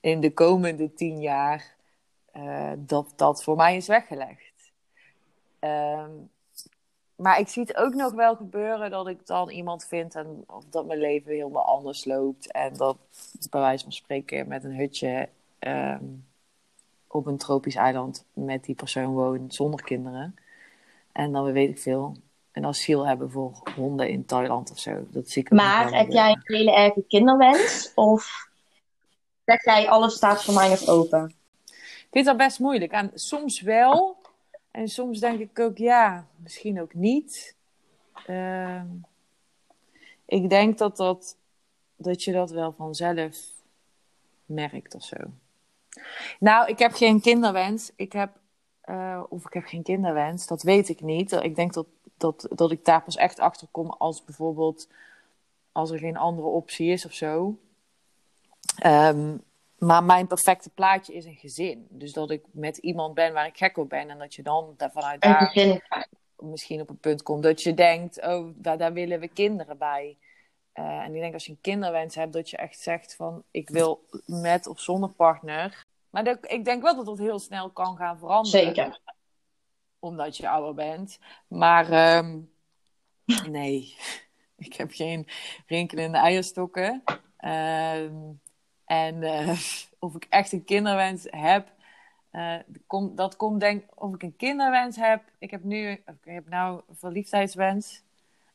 Speaker 1: in de komende tien jaar. eh, dat dat voor mij is weggelegd. Ehm, maar ik zie het ook nog wel gebeuren dat ik dan iemand vind en of dat mijn leven helemaal anders loopt. En dat bij wijze van spreken met een hutje ehm, op een tropisch eiland met die persoon woont zonder kinderen. En dan weet ik veel. Een asiel hebben voor honden in Thailand of zo. Dat zie ik
Speaker 2: maar heb jij een hele erge kinderwens? Of zeg jij alles staat voor mij nog open?
Speaker 1: Ik vind dat best moeilijk. En soms wel. En soms denk ik ook, ja, misschien ook niet. Ehm, ik denk dat, dat, dat je dat wel vanzelf merkt of zo. Nou, ik heb geen kinderwens. Ik heb, uh, of ik heb geen kinderwens, dat weet ik niet. Ik denk dat, dat, dat ik daar pas echt achter kom als bijvoorbeeld als er geen andere optie is of zo. Um, maar mijn perfecte plaatje is een gezin. Dus dat ik met iemand ben waar ik gek op ben. En dat je dan vanuit daar misschien op een punt komt dat je denkt, oh, daar, daar willen we kinderen bij. Uh, en ik denk als je een kinderwens hebt, dat je echt zegt van, ik wil met of zonder partner. Maar dat, ik denk wel dat dat heel snel kan gaan veranderen.
Speaker 2: Zeker.
Speaker 1: Omdat je ouder bent. Maar um, nee, ik heb geen rinkelende eierstokken. Uh, en uh, of ik echt een kinderwens heb, uh, kom, dat komt denk of ik een kinderwens heb. Ik heb nu, ik heb nou een verliefdheidswens.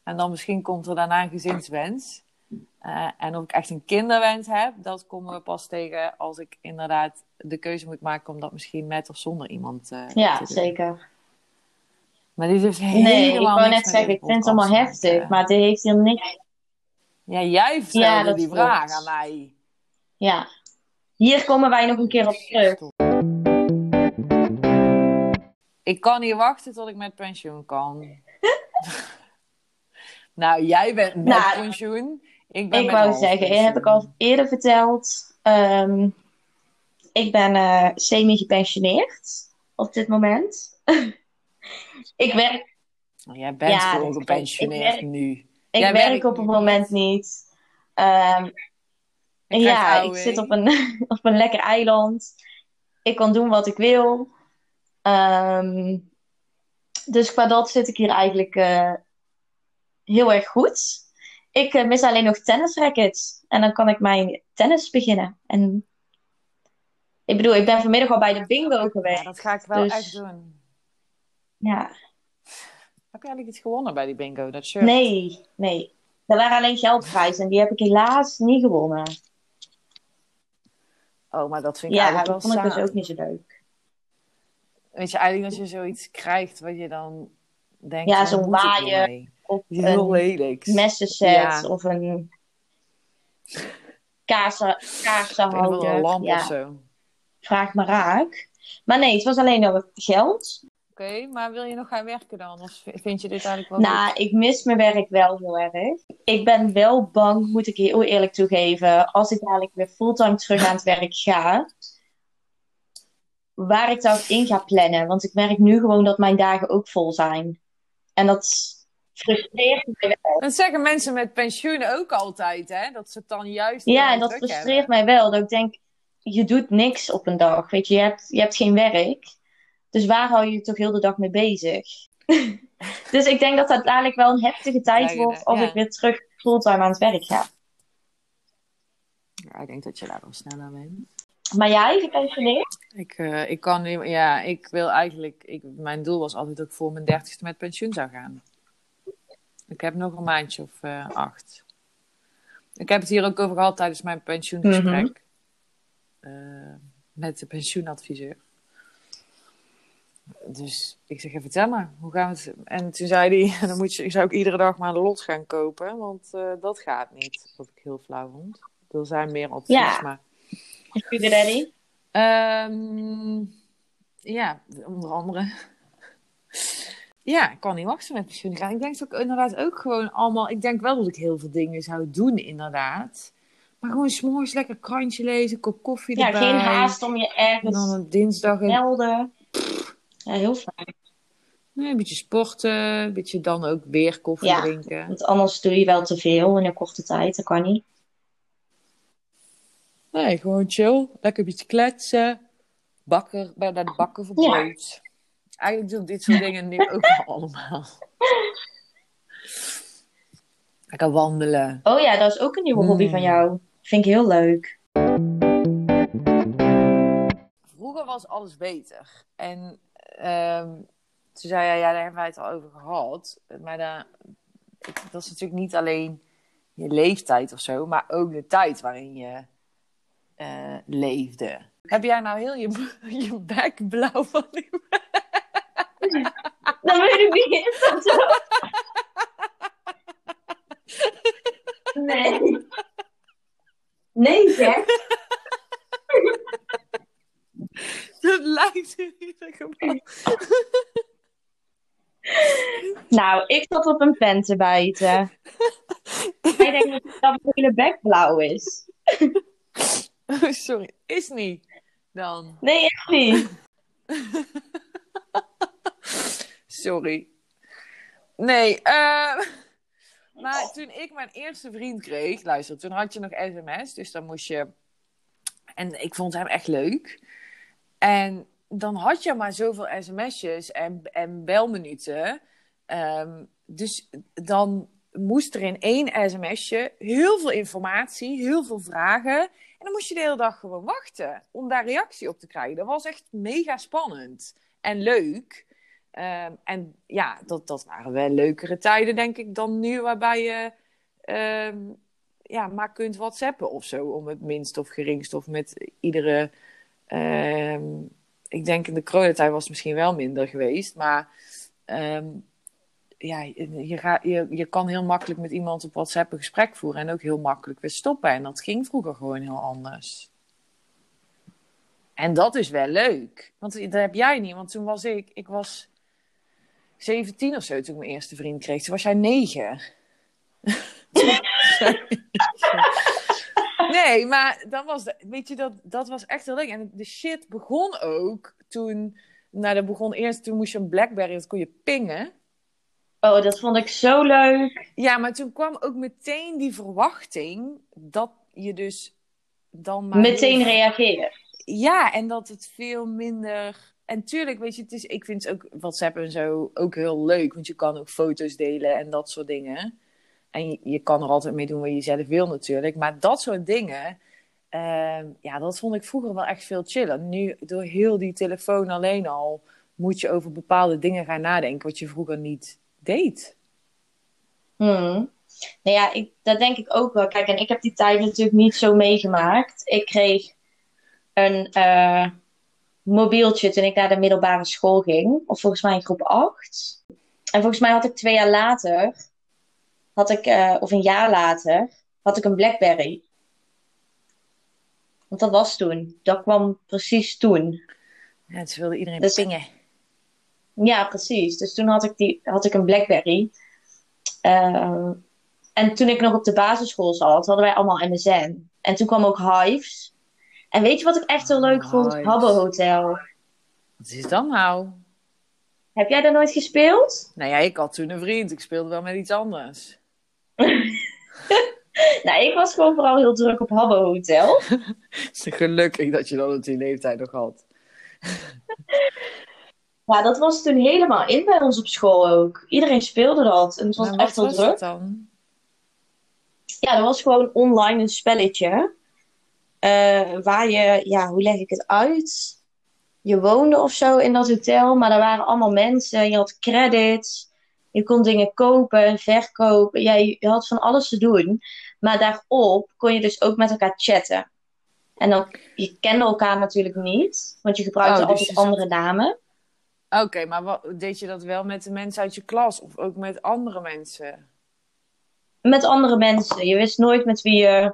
Speaker 1: En dan misschien komt er daarna een gezinswens. Uh, en of ik echt een kinderwens heb, dat komen we pas tegen als ik inderdaad de keuze moet maken om dat misschien met of zonder iemand uh,
Speaker 2: ja, zeker.
Speaker 1: Maar dit is
Speaker 2: helemaal Nee, ik wou net zeggen, ik vind het allemaal heftig, maar dit heeft hier niks...
Speaker 1: Ja, jij stelde ja, die vraag aan mij.
Speaker 2: Ja, hier komen wij nog een keer op terug.
Speaker 1: Ik kan niet wachten tot ik met pensioen kan. nou, jij bent met nou, pensioen. Ik ben
Speaker 2: Ik wou zeggen, dat heb ik al eerder verteld. Um, ik ben uh, semi-gepensioneerd op dit moment. ik werk.
Speaker 1: Jij bent ja, gewoon gepensioneerd nu.
Speaker 2: Ik jij werk op het moment niet. Um, ja, ik zit op een, op een lekker eiland. Ik kan doen wat ik wil. Um, dus qua dat zit ik hier eigenlijk uh, heel erg goed. Ik uh, mis alleen nog tennisrackets. En dan kan ik mijn tennis beginnen. En ik bedoel, ik ben vanmiddag al bij de bingo geweest. Ja,
Speaker 1: dat ga ik wel dus... echt doen.
Speaker 2: Ja.
Speaker 1: Heb je eigenlijk iets gewonnen bij die bingo? Dat shirt?
Speaker 2: Nee, nee. Er waren alleen geldprijzen en die heb ik helaas niet gewonnen.
Speaker 1: Oh, maar dat vind ik eigenlijk wel
Speaker 2: dat vond ik dus ook niet zo leuk.
Speaker 1: Weet je, eigenlijk als je zoiets krijgt wat je dan denkt...
Speaker 2: Ja, zo'n waaier
Speaker 1: of heel lelijk.
Speaker 2: messenset ja. of een kaarsen, kaarsenhouder.
Speaker 1: Een lamp ja. of zo.
Speaker 2: Vraag maar raak. Maar nee, het was alleen nog geld.
Speaker 1: Oké, maar wil je nog gaan werken dan? Of vind je dit eigenlijk wel
Speaker 2: Nou, ik mis mijn werk wel heel erg. Ik ben wel bang, moet ik heel eerlijk toegeven, als ik dadelijk weer fulltime terug aan het werk ga, waar ik dat in ga plannen. Want ik merk nu gewoon dat mijn dagen ook vol zijn. En dat frustreert mij wel.
Speaker 1: Dat zeggen mensen met pensioen ook altijd, hè? Dat ze het dan juist.
Speaker 2: Ja, en dat frustreert mij wel. Dat ik denk, je doet niks op een dag. Weet je, je hebt, je hebt geen werk. Dus waar hou je je toch heel de dag mee bezig? dus ik denk dat dat dadelijk wel een heftige tijd wordt als ik weer terug fulltime aan het werk ga.
Speaker 1: Ja, ik denk dat je daar wel sneller bent.
Speaker 2: Maar jij, gepensioneerd?
Speaker 1: Ik, uh, ik kan niet, ja, ik wil eigenlijk, ik, mijn doel was altijd dat ik voor mijn dertigste met pensioen zou gaan. Ik heb nog een maandje of uh, acht. Ik heb het hier ook over gehad tijdens mijn pensioengesprek. Mm uh, met de pensioenadviseur. Dus ik zeg, vertel maar, hoe gaan we het... En toen zei hij, dan moet je, ik zou ook iedere dag maar een lot gaan kopen, want uh, dat gaat niet. Wat ik heel flauw vond. Er zijn meer opties, ja. maar...
Speaker 2: Sugar daddy?
Speaker 1: Um, ja, onder andere. ja, ik kan niet wachten met pensioen gaan. Ik denk dat ik inderdaad ook gewoon allemaal... Ik denk wel dat ik heel veel dingen zou doen, inderdaad. Maar gewoon s'morgens lekker krantje lezen, kop koffie
Speaker 2: ja,
Speaker 1: erbij.
Speaker 2: Ja, geen haast om je ergens...
Speaker 1: En dan een dinsdag...
Speaker 2: Melden. Ja, heel fijn.
Speaker 1: Nee, een beetje sporten, een beetje dan ook weer koffie ja, drinken.
Speaker 2: Want anders doe je wel te veel in een korte tijd, dat kan niet.
Speaker 1: Nee, gewoon chill. Lekker een beetje kletsen. Bakken, bij de bakken voor brood. Ja. Eigenlijk doe ik dit soort dingen nu ook allemaal. Lekker wandelen.
Speaker 2: Oh ja, dat is ook een nieuwe hobby van mm. jou. Vind ik heel leuk.
Speaker 1: Vroeger was alles beter. En um, toen zei hij, ja, daar hebben wij het al over gehad. Maar daar, dat is natuurlijk niet alleen je leeftijd of zo, maar ook de tijd waarin je uh, leefde. Heb jij nou heel je, je bek blauw van die...
Speaker 2: Dan weet ik niet. Is dat zo? Nee. Nee, zeg.
Speaker 1: Dat lijkt er niet op.
Speaker 2: Nou, ik zat op een pen te bijten. Jij denkt dat mijn hele bek blauw is.
Speaker 1: Oh, sorry. Is niet. Dan.
Speaker 2: Nee, echt niet.
Speaker 1: Sorry. Nee, eh, maar toen ik mijn eerste vriend kreeg, luister, toen had je nog sms, dus dan moest je... En ik vond hem echt leuk. En dan had je maar zoveel sms'jes en, en belminuten. Ehm, dus dan moest er in één sms'je heel veel informatie, heel veel vragen. En dan moest je de hele dag gewoon wachten om daar reactie op te krijgen. Dat was echt mega spannend en leuk. Ehm, en ja, dat, dat waren wel leukere tijden, denk ik, dan nu, waarbij je ehm, ja, maar kunt whatsappen of zo, om het minst of geringst of met iedere. Ehm, ik denk in de coronatijd was het misschien wel minder geweest, maar ehm, ja, je, gaat, je, je kan heel makkelijk met iemand op WhatsApp een gesprek voeren en ook heel makkelijk weer stoppen. En dat ging vroeger gewoon heel anders. En dat is wel leuk. Want dat heb jij niet. Want toen was ik, ik was 17 of zo toen ik mijn eerste vriend kreeg. Toen was jij 9. nee, maar dat was, de- weet je, dat, dat was echt heel leuk. En de shit begon ook toen, nou dat begon eerst, toen moest je een Blackberry, dat kon je pingen.
Speaker 2: Oh, dat vond ik zo leuk.
Speaker 1: Ja, maar toen kwam ook meteen die verwachting dat je dus dan maar...
Speaker 2: Meteen reageren.
Speaker 1: Ja, en dat het veel minder. En tuurlijk, weet je, het is, ik vind ook WhatsApp en zo ook heel leuk. Want je kan ook foto's delen en dat soort dingen. En je, kan er altijd mee doen wat je zelf wil natuurlijk. Maar dat soort dingen, ehm, ja, dat vond ik vroeger wel echt veel chiller. Nu, door heel die telefoon alleen al, moet je over bepaalde dingen gaan nadenken. Wat je vroeger niet deed.
Speaker 2: Hmm. Nou ja, ik, dat denk ik ook wel. Kijk, en ik heb die tijd natuurlijk niet zo meegemaakt. Ik kreeg een eh, mobieltje toen ik naar de middelbare school ging. Of volgens mij in groep 8. En volgens mij had ik twee jaar later, had ik, eh, of een jaar later, had ik een Blackberry. Want dat was toen. Dat kwam precies toen.
Speaker 1: Ja, dus wilde iedereen
Speaker 2: Dus-
Speaker 1: pingen.
Speaker 2: Ja, precies. Dus toen had ik, die, had ik een Blackberry. Eh, en toen ik nog op de basisschool zat, hadden wij allemaal MSN. En toen kwam ook Hives. En weet je wat ik echt heel leuk vond?
Speaker 1: Hives.
Speaker 2: Habbo Hotel.
Speaker 1: Wat is dat nou?
Speaker 2: Heb jij daar nooit gespeeld?
Speaker 1: Nou ja, ik had toen een vriend. Ik speelde wel met iets anders.
Speaker 2: Nou, ik was gewoon vooral heel druk op Habbo Hotel.
Speaker 1: Het is gelukkig dat je dat op die leeftijd nog had.
Speaker 2: Ja, dat was toen helemaal in bij ons op school ook. Iedereen speelde dat. En het was echt heel
Speaker 1: was
Speaker 2: druk.
Speaker 1: het dan?
Speaker 2: Ja, dat was gewoon online een spelletje. eh, waar je, ja, hoe leg ik het uit? Je woonde of zo in dat hotel, maar er waren allemaal mensen. Je had credits. Je kon dingen kopen en verkopen. Ja, je, had van alles te doen. Maar daarop kon je dus ook met elkaar chatten. En dan, je kende elkaar natuurlijk niet, want je gebruikte
Speaker 1: Oh, dus
Speaker 2: altijd
Speaker 1: je
Speaker 2: andere namen.
Speaker 1: Oké, maar wat, deed je dat wel met de mensen uit je klas of ook met andere mensen?
Speaker 2: Met andere mensen. Je wist nooit met wie je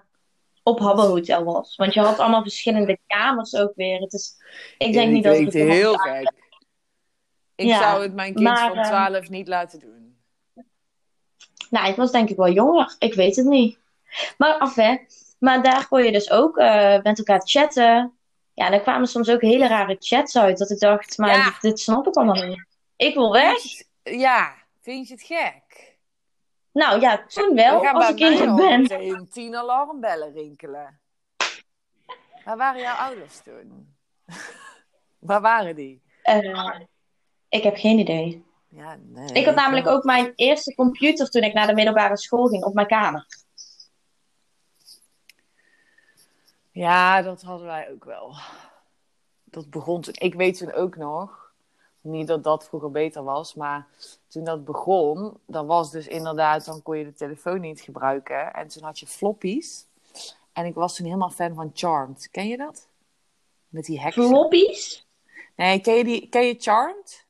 Speaker 2: op Habbo Hotel was. Want je had allemaal verschillende kamers ook weer. Het is, ik denk niet dat het
Speaker 1: heel gek. Ik
Speaker 2: Ja,
Speaker 1: zou het mijn kind
Speaker 2: maar,
Speaker 1: van
Speaker 2: eh,
Speaker 1: 12 niet laten doen.
Speaker 2: Nou, ik was denk ik wel jonger. Ik weet het niet. Maar af hè. Maar daar kon je dus ook eh, met elkaar chatten. Ja, daar kwamen soms ook hele rare chats uit. Dat ik dacht, maar
Speaker 1: Ja.
Speaker 2: dit, dit snap ik allemaal niet. Ik wil weg.
Speaker 1: Ja, vind je het gek?
Speaker 2: Nou ja, toen wel.
Speaker 1: Er gaan
Speaker 2: Als ik
Speaker 1: al
Speaker 2: ben.
Speaker 1: tien alarmbellen rinkelen. Waar waren jouw ouders toen? Waar waren die?
Speaker 2: Eh, ik heb geen idee.
Speaker 1: Ja, nee,
Speaker 2: Ik had namelijk ook mijn eerste computer toen ik naar de middelbare school ging op mijn kamer.
Speaker 1: Ja, dat hadden wij ook wel. Dat begon toen. Ik weet toen ook nog. Niet dat dat vroeger beter was, maar toen dat begon, dan was dus inderdaad, dan kon je de telefoon niet gebruiken. En toen had je floppies. En ik was toen helemaal fan van Charmed. Ken je dat? Met die heksen.
Speaker 2: Floppies?
Speaker 1: Nee, ken je, die, ken je Charmed?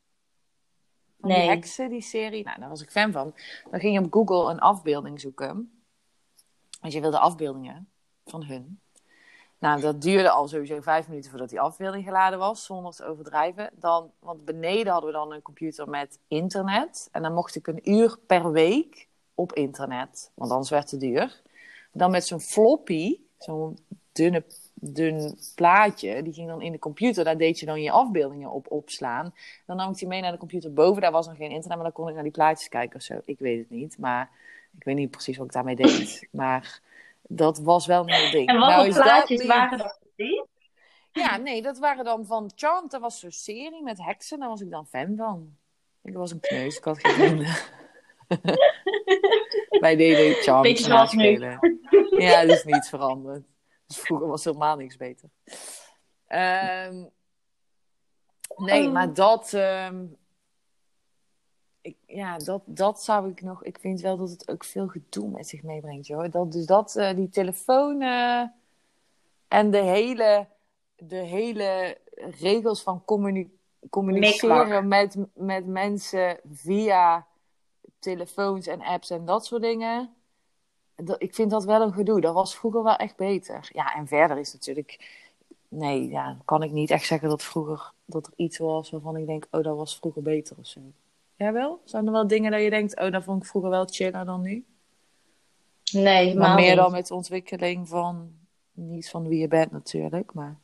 Speaker 1: Van die
Speaker 2: Nee.
Speaker 1: heksen, die serie. Nou, daar was ik fan van. Dan ging je op Google een afbeelding zoeken. Want je wilde afbeeldingen van hun. Nou, dat duurde al sowieso vijf minuten voordat die afbeelding geladen was, zonder te overdrijven. Dan, want beneden hadden we dan een computer met internet. En dan mocht ik een uur per week op internet, want anders werd het duur. Dan met zo'n floppy, zo'n dunne, dun plaatje, die ging dan in de computer. Daar deed je dan je afbeeldingen op opslaan. Dan nam ik die mee naar de computer boven. Daar was nog geen internet, maar dan kon ik naar die plaatjes kijken of zo. Ik weet het niet, maar ik weet niet precies wat ik daarmee deed. Maar dat was wel een heel ding.
Speaker 2: En wat
Speaker 1: Nou is dat
Speaker 2: plaatjes
Speaker 1: weer-
Speaker 2: waren dat? precies?
Speaker 1: ja, nee, dat waren dan van Charmed. Dat was zo'n serie met heksen. Daar was ik dan fan van. Ik was een kneus, ik had geen vrienden. Wij deden Charmed
Speaker 2: Beetje zoals nu.
Speaker 1: Ja, dat is niets veranderd. Dus vroeger was helemaal niks beter. Ehm, nee,
Speaker 2: Oh.
Speaker 1: maar dat... ehm, ik, ja, dat, dat zou ik nog... Ik vind wel dat het ook veel gedoe met zich meebrengt, joh. Dat, dus dat, eh, die telefoon... eh, en de hele, de hele regels van communi- communiceren
Speaker 2: Mikmak.
Speaker 1: met, met mensen via telefoons en apps en dat soort dingen. Dat, ik vind dat wel een gedoe. Dat was vroeger wel echt beter. Ja, en verder is natuurlijk... Nee, ja, kan ik niet echt zeggen dat vroeger dat er iets was waarvan ik denk, oh, dat was vroeger beter of zo. Jij wel? Zijn er wel dingen dat je denkt, oh, dat vond ik vroeger wel chiller dan nu?
Speaker 2: Nee,
Speaker 1: Maar
Speaker 2: maar
Speaker 1: meer
Speaker 2: niet.
Speaker 1: dan met de ontwikkeling van, niet van wie je bent natuurlijk, maar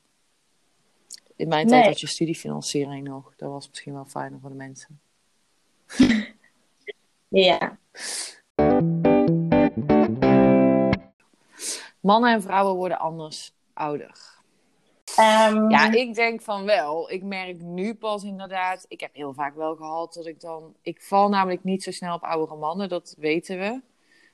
Speaker 1: in mijn tijd
Speaker 2: Nee.
Speaker 1: had je studiefinanciering nog. Dat was misschien wel fijner voor de mensen.
Speaker 2: Ja.
Speaker 1: Mannen en vrouwen worden anders ouder.
Speaker 2: Ehm,
Speaker 1: Ja, ik denk van wel. Ik merk nu pas inderdaad. Ik heb heel vaak wel gehad dat ik dan. Ik val namelijk niet zo snel op oudere mannen, dat weten we.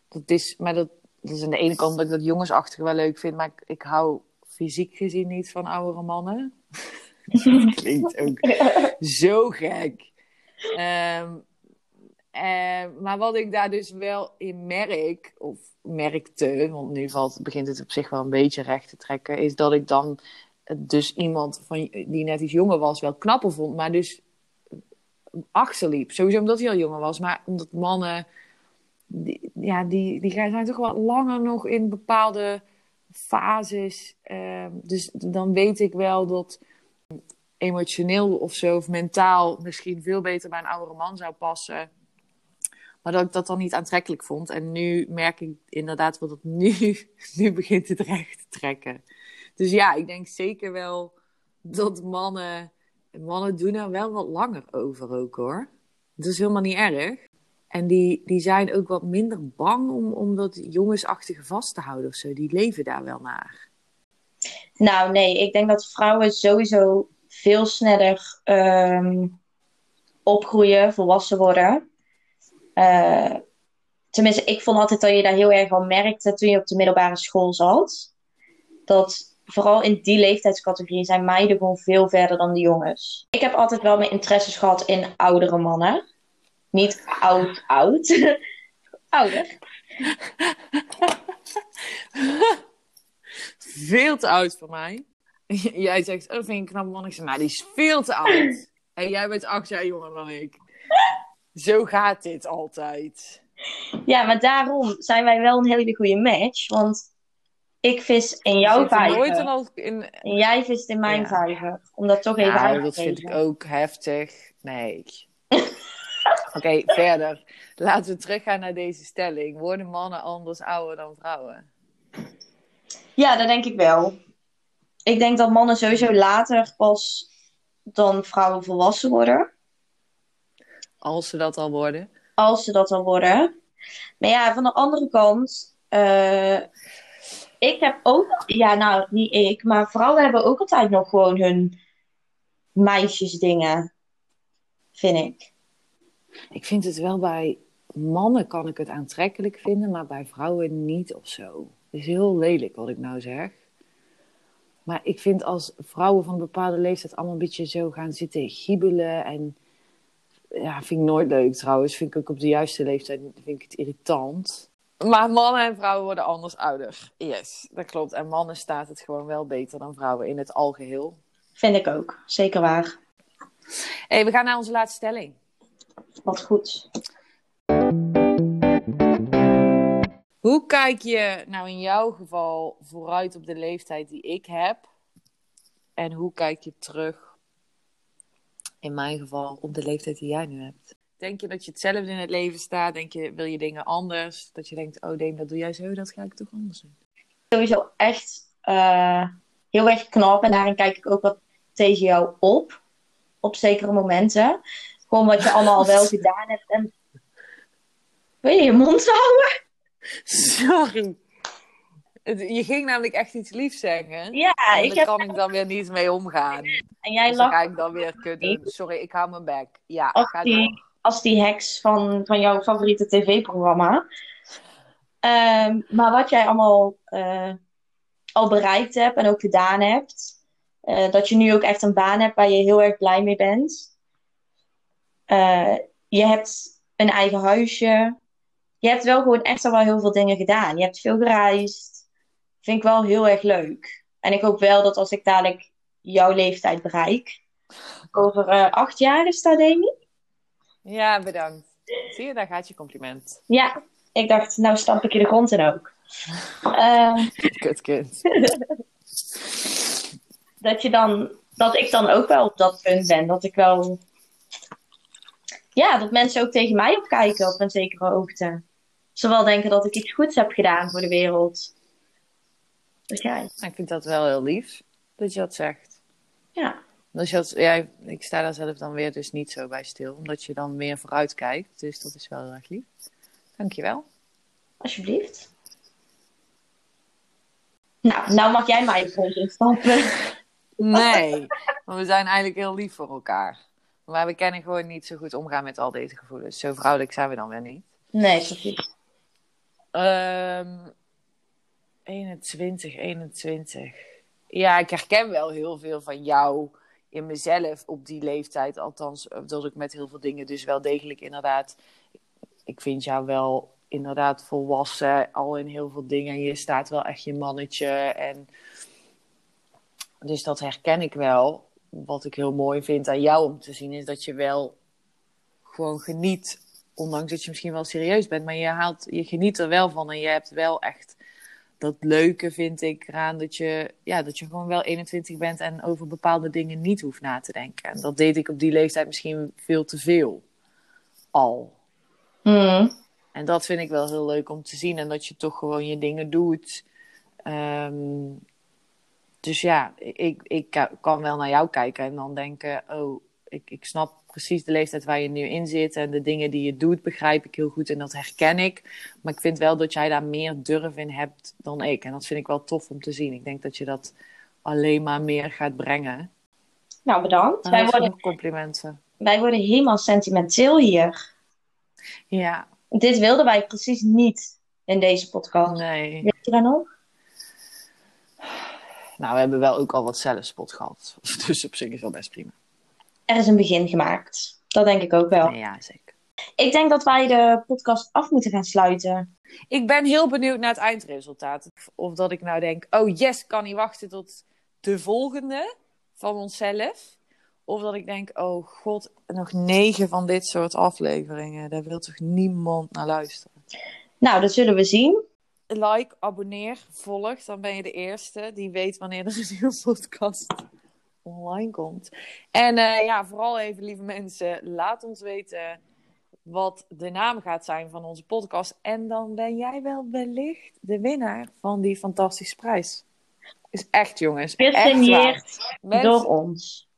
Speaker 1: Dat is, maar dat, dat is aan de ene kant dat ik dat jongensachtig wel leuk vind, maar ik, ik hou fysiek gezien niet van oudere mannen. dat klinkt ook zo gek. Ehm, eh, maar wat ik daar dus wel in merk, of merkte, want nu valt, begint het op zich wel een beetje recht te trekken, is dat ik dan dus iemand van, die net iets jonger was wel knapper vond, maar dus achterliep. Sowieso omdat hij al jonger was, maar omdat mannen, ja, die, die zijn toch wat langer nog in bepaalde fases. Ehm, dus dan weet ik wel dat emotioneel of zo, of mentaal misschien veel beter bij een oudere man zou passen. Maar dat ik dat dan niet aantrekkelijk vond. En nu merk ik inderdaad wat het nu, nu begint het recht te trekken. Dus ja, ik denk zeker wel dat mannen, mannen doen er wel wat langer over ook hoor. Dat is helemaal niet erg. En die, die zijn ook wat minder bang om, om dat jongensachtige vast te houden of zo. Die leven daar wel naar.
Speaker 2: Nou, nee, ik denk dat vrouwen sowieso veel sneller ehm, opgroeien, volwassen worden. Eh, tenminste, ik vond altijd dat je daar heel erg aan merkte toen je op de middelbare school zat. Dat vooral in die leeftijdscategorie zijn meiden gewoon veel verder dan de jongens. Ik heb altijd wel mijn interesses gehad in oudere mannen. Niet oud, oud. Ouder.
Speaker 1: Veel te oud voor mij. Jij zegt, oh, vind ik een knap man. Ik zeg, maar die is veel te oud. En jij bent acht jaar jonger dan ik. Zo gaat dit altijd.
Speaker 2: Ja, maar daarom zijn wij wel een hele goede match. Want ik vis in jouw
Speaker 1: er nooit
Speaker 2: vijver.
Speaker 1: een al in...
Speaker 2: En jij vist in mijn
Speaker 1: Ja.
Speaker 2: vijver. Om dat toch even uit
Speaker 1: Nou,
Speaker 2: te
Speaker 1: dat vind ik ook heftig. Nee. Oké, verder. Laten we teruggaan naar deze stelling. Worden mannen anders ouder dan vrouwen?
Speaker 2: Ja, dat denk ik wel. Ik denk dat mannen sowieso later pas dan vrouwen volwassen worden.
Speaker 1: Als ze dat al worden.
Speaker 2: Als ze dat al worden. Maar ja, van de andere kant. eh, ik heb ook. Ja, nou, niet ik. Maar vrouwen hebben ook altijd nog gewoon hun meisjesdingen. Vind ik.
Speaker 1: Ik vind het wel bij mannen kan ik het aantrekkelijk vinden, maar bij vrouwen niet of zo. Het is heel lelijk wat ik nou zeg. Maar ik vind als vrouwen van een bepaalde leeftijd allemaal een beetje zo gaan zitten giebelen en ja, vind ik nooit leuk trouwens. Vind ik ook op de juiste leeftijd vind ik het irritant. Maar mannen en vrouwen worden anders ouder. Yes, dat klopt. En mannen staat het gewoon wel beter dan vrouwen in het algeheel.
Speaker 2: Vind ik ook. Zeker waar.
Speaker 1: hey, we gaan naar onze laatste stelling.
Speaker 2: Wat goed.
Speaker 1: Hoe kijk je nou in jouw geval vooruit op de leeftijd die ik heb? En hoe kijk je terug, in mijn geval, op de leeftijd die jij nu hebt? Denk je dat je hetzelfde in het leven staat? Denk je, wil je dingen anders? Dat je denkt, oh Dame, dat doe jij zo, dat ga ik toch anders doen?
Speaker 2: Sowieso echt eh, heel erg knap. En daarin kijk ik ook wat tegen jou op. Op zekere momenten. Gewoon wat je allemaal al wel gedaan hebt. En... Wil je je mond houden?
Speaker 1: Sorry. Je ging namelijk echt iets liefs zeggen.
Speaker 2: Ja,
Speaker 1: en
Speaker 2: ik
Speaker 1: daar
Speaker 2: heb...
Speaker 1: kan ik dan weer niet mee omgaan.
Speaker 2: En jij
Speaker 1: Dus dan
Speaker 2: lacht
Speaker 1: ga ik dan weer kudden. Sorry, ik hou mijn bek. Ja,
Speaker 2: als
Speaker 1: ga
Speaker 2: die,
Speaker 1: door.
Speaker 2: als die heks van, van jouw favoriete tv-programma. Ehm, maar wat jij allemaal eh, al bereikt hebt en ook gedaan hebt. eh, dat je nu ook echt een baan hebt waar je heel erg blij mee bent. Eh, je hebt een eigen huisje. Je hebt wel gewoon echt al wel heel veel dingen gedaan. Je hebt veel gereisd. Vind ik wel heel erg leuk. En ik hoop wel dat als ik dadelijk jouw leeftijd bereik. Over eh, acht jaar is dat, Demi?
Speaker 1: Ja, bedankt. Zie je, daar gaat je compliment.
Speaker 2: Ja, ik dacht, nou stamp ik je de grond in ook. Eh,
Speaker 1: Kutkind.
Speaker 2: dat je dan, dat ik dan ook wel op dat punt ben. Dat ik wel, ja, dat mensen ook tegen mij opkijken op een zekere hoogte. Zowel denken dat ik iets goeds heb gedaan voor de wereld.
Speaker 1: Ik vind dat wel heel lief dat je dat zegt.
Speaker 2: ja.
Speaker 1: Dus dat, ja, ik sta daar zelf dan weer dus niet zo bij stil, omdat je dan meer vooruit kijkt. Dus dat is wel heel erg lief. Dankjewel.
Speaker 2: alsjeblieft. Nou, nou mag jij mij de grond instampen.
Speaker 1: Nee, want we zijn eigenlijk heel lief voor elkaar. Maar we kennen gewoon niet zo goed omgaan met al deze gevoelens. Zo vrouwelijk zijn we dan weer niet.
Speaker 2: Nee, precies.
Speaker 1: Ehm 21, 21. Ja, ik herken wel heel veel van jou in mezelf op die leeftijd. Althans, dat ik met heel veel dingen dus wel degelijk inderdaad... Ik vind jou wel inderdaad volwassen, al in heel veel dingen. Je staat wel echt je mannetje. En dus dat herken ik wel. Wat ik heel mooi vind aan jou om te zien, is dat je wel gewoon geniet. Ondanks dat je misschien wel serieus bent, maar je, haalt, je geniet er wel van. En je hebt wel echt dat leuke, vind ik, eraan dat je, ja, dat je gewoon wel 21 bent en over bepaalde dingen niet hoeft na te denken. En dat deed ik op die leeftijd misschien veel te veel al.
Speaker 2: Hmm.
Speaker 1: En dat vind ik wel heel leuk om te zien. En dat je toch gewoon je dingen doet. Ehm, dus ja, ik, ik ka- kan wel naar jou kijken en dan denken: oh, ik, ik snap precies de leeftijd waar je nu in zit. En de dingen die je doet, begrijp ik heel goed en dat herken ik. Maar ik vind wel dat jij daar meer durf in hebt dan ik. En dat vind ik wel tof om te zien. Ik denk dat je dat alleen maar meer gaat brengen.
Speaker 2: Nou, bedankt.
Speaker 1: Dan
Speaker 2: Wij worden,
Speaker 1: complimenten.
Speaker 2: wij worden helemaal sentimenteel hier.
Speaker 1: Ja,
Speaker 2: Dit wilden wij precies niet in deze podcast.
Speaker 1: nee.
Speaker 2: Weet je dat nog?
Speaker 1: Nou, we hebben wel ook al wat zelfspot gehad. Dus op zich is wel best prima.
Speaker 2: Er is een begin gemaakt. Dat denk ik ook wel.
Speaker 1: Ja, zeker.
Speaker 2: Ik denk dat wij de podcast af moeten gaan sluiten.
Speaker 1: Ik ben heel benieuwd naar het eindresultaat. Of dat ik nou denk, oh yes, kan niet wachten tot de volgende van onszelf. Of dat ik denk, oh god, nog negen van dit soort afleveringen. Daar wil toch niemand naar luisteren.
Speaker 2: Nou, dat zullen we zien.
Speaker 1: Like, abonneer, volg. Dan ben je de eerste die weet wanneer er een nieuwe podcast online komt. En eh, ja, vooral even, lieve mensen, laat ons weten wat de naam gaat zijn van onze podcast. En dan ben jij wel wellicht de winnaar van die fantastische prijs. Is echt, jongens.
Speaker 2: Gesigneerd
Speaker 1: Mensen-
Speaker 2: door ons.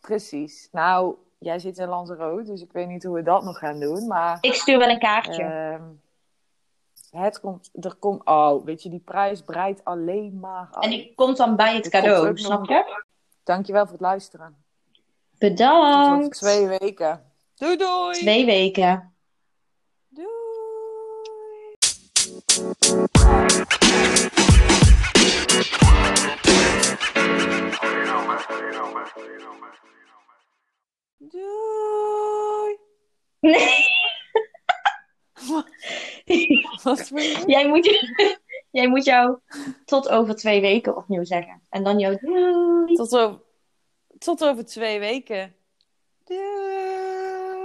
Speaker 1: Precies. Nou, jij zit in Lanzarote, dus ik weet niet hoe we dat nog gaan doen. Maar
Speaker 2: Ik stuur wel een kaartje.
Speaker 1: ehm, het komt, er komt, oh, weet je, die prijs breidt alleen maar uit.
Speaker 2: en die komt dan bij het
Speaker 1: Er
Speaker 2: cadeau, snap
Speaker 1: nog-
Speaker 2: je?
Speaker 1: Dankjewel voor het luisteren. Tot
Speaker 2: Bedankt.
Speaker 1: twee weken. Doei doei!
Speaker 2: Twee weken.
Speaker 1: Doei! Doei!
Speaker 2: Nee, Jij, moet, moet jou tot over twee weken opnieuw zeggen. En dan jou doei.
Speaker 1: Tot tot over twee weken. Doei.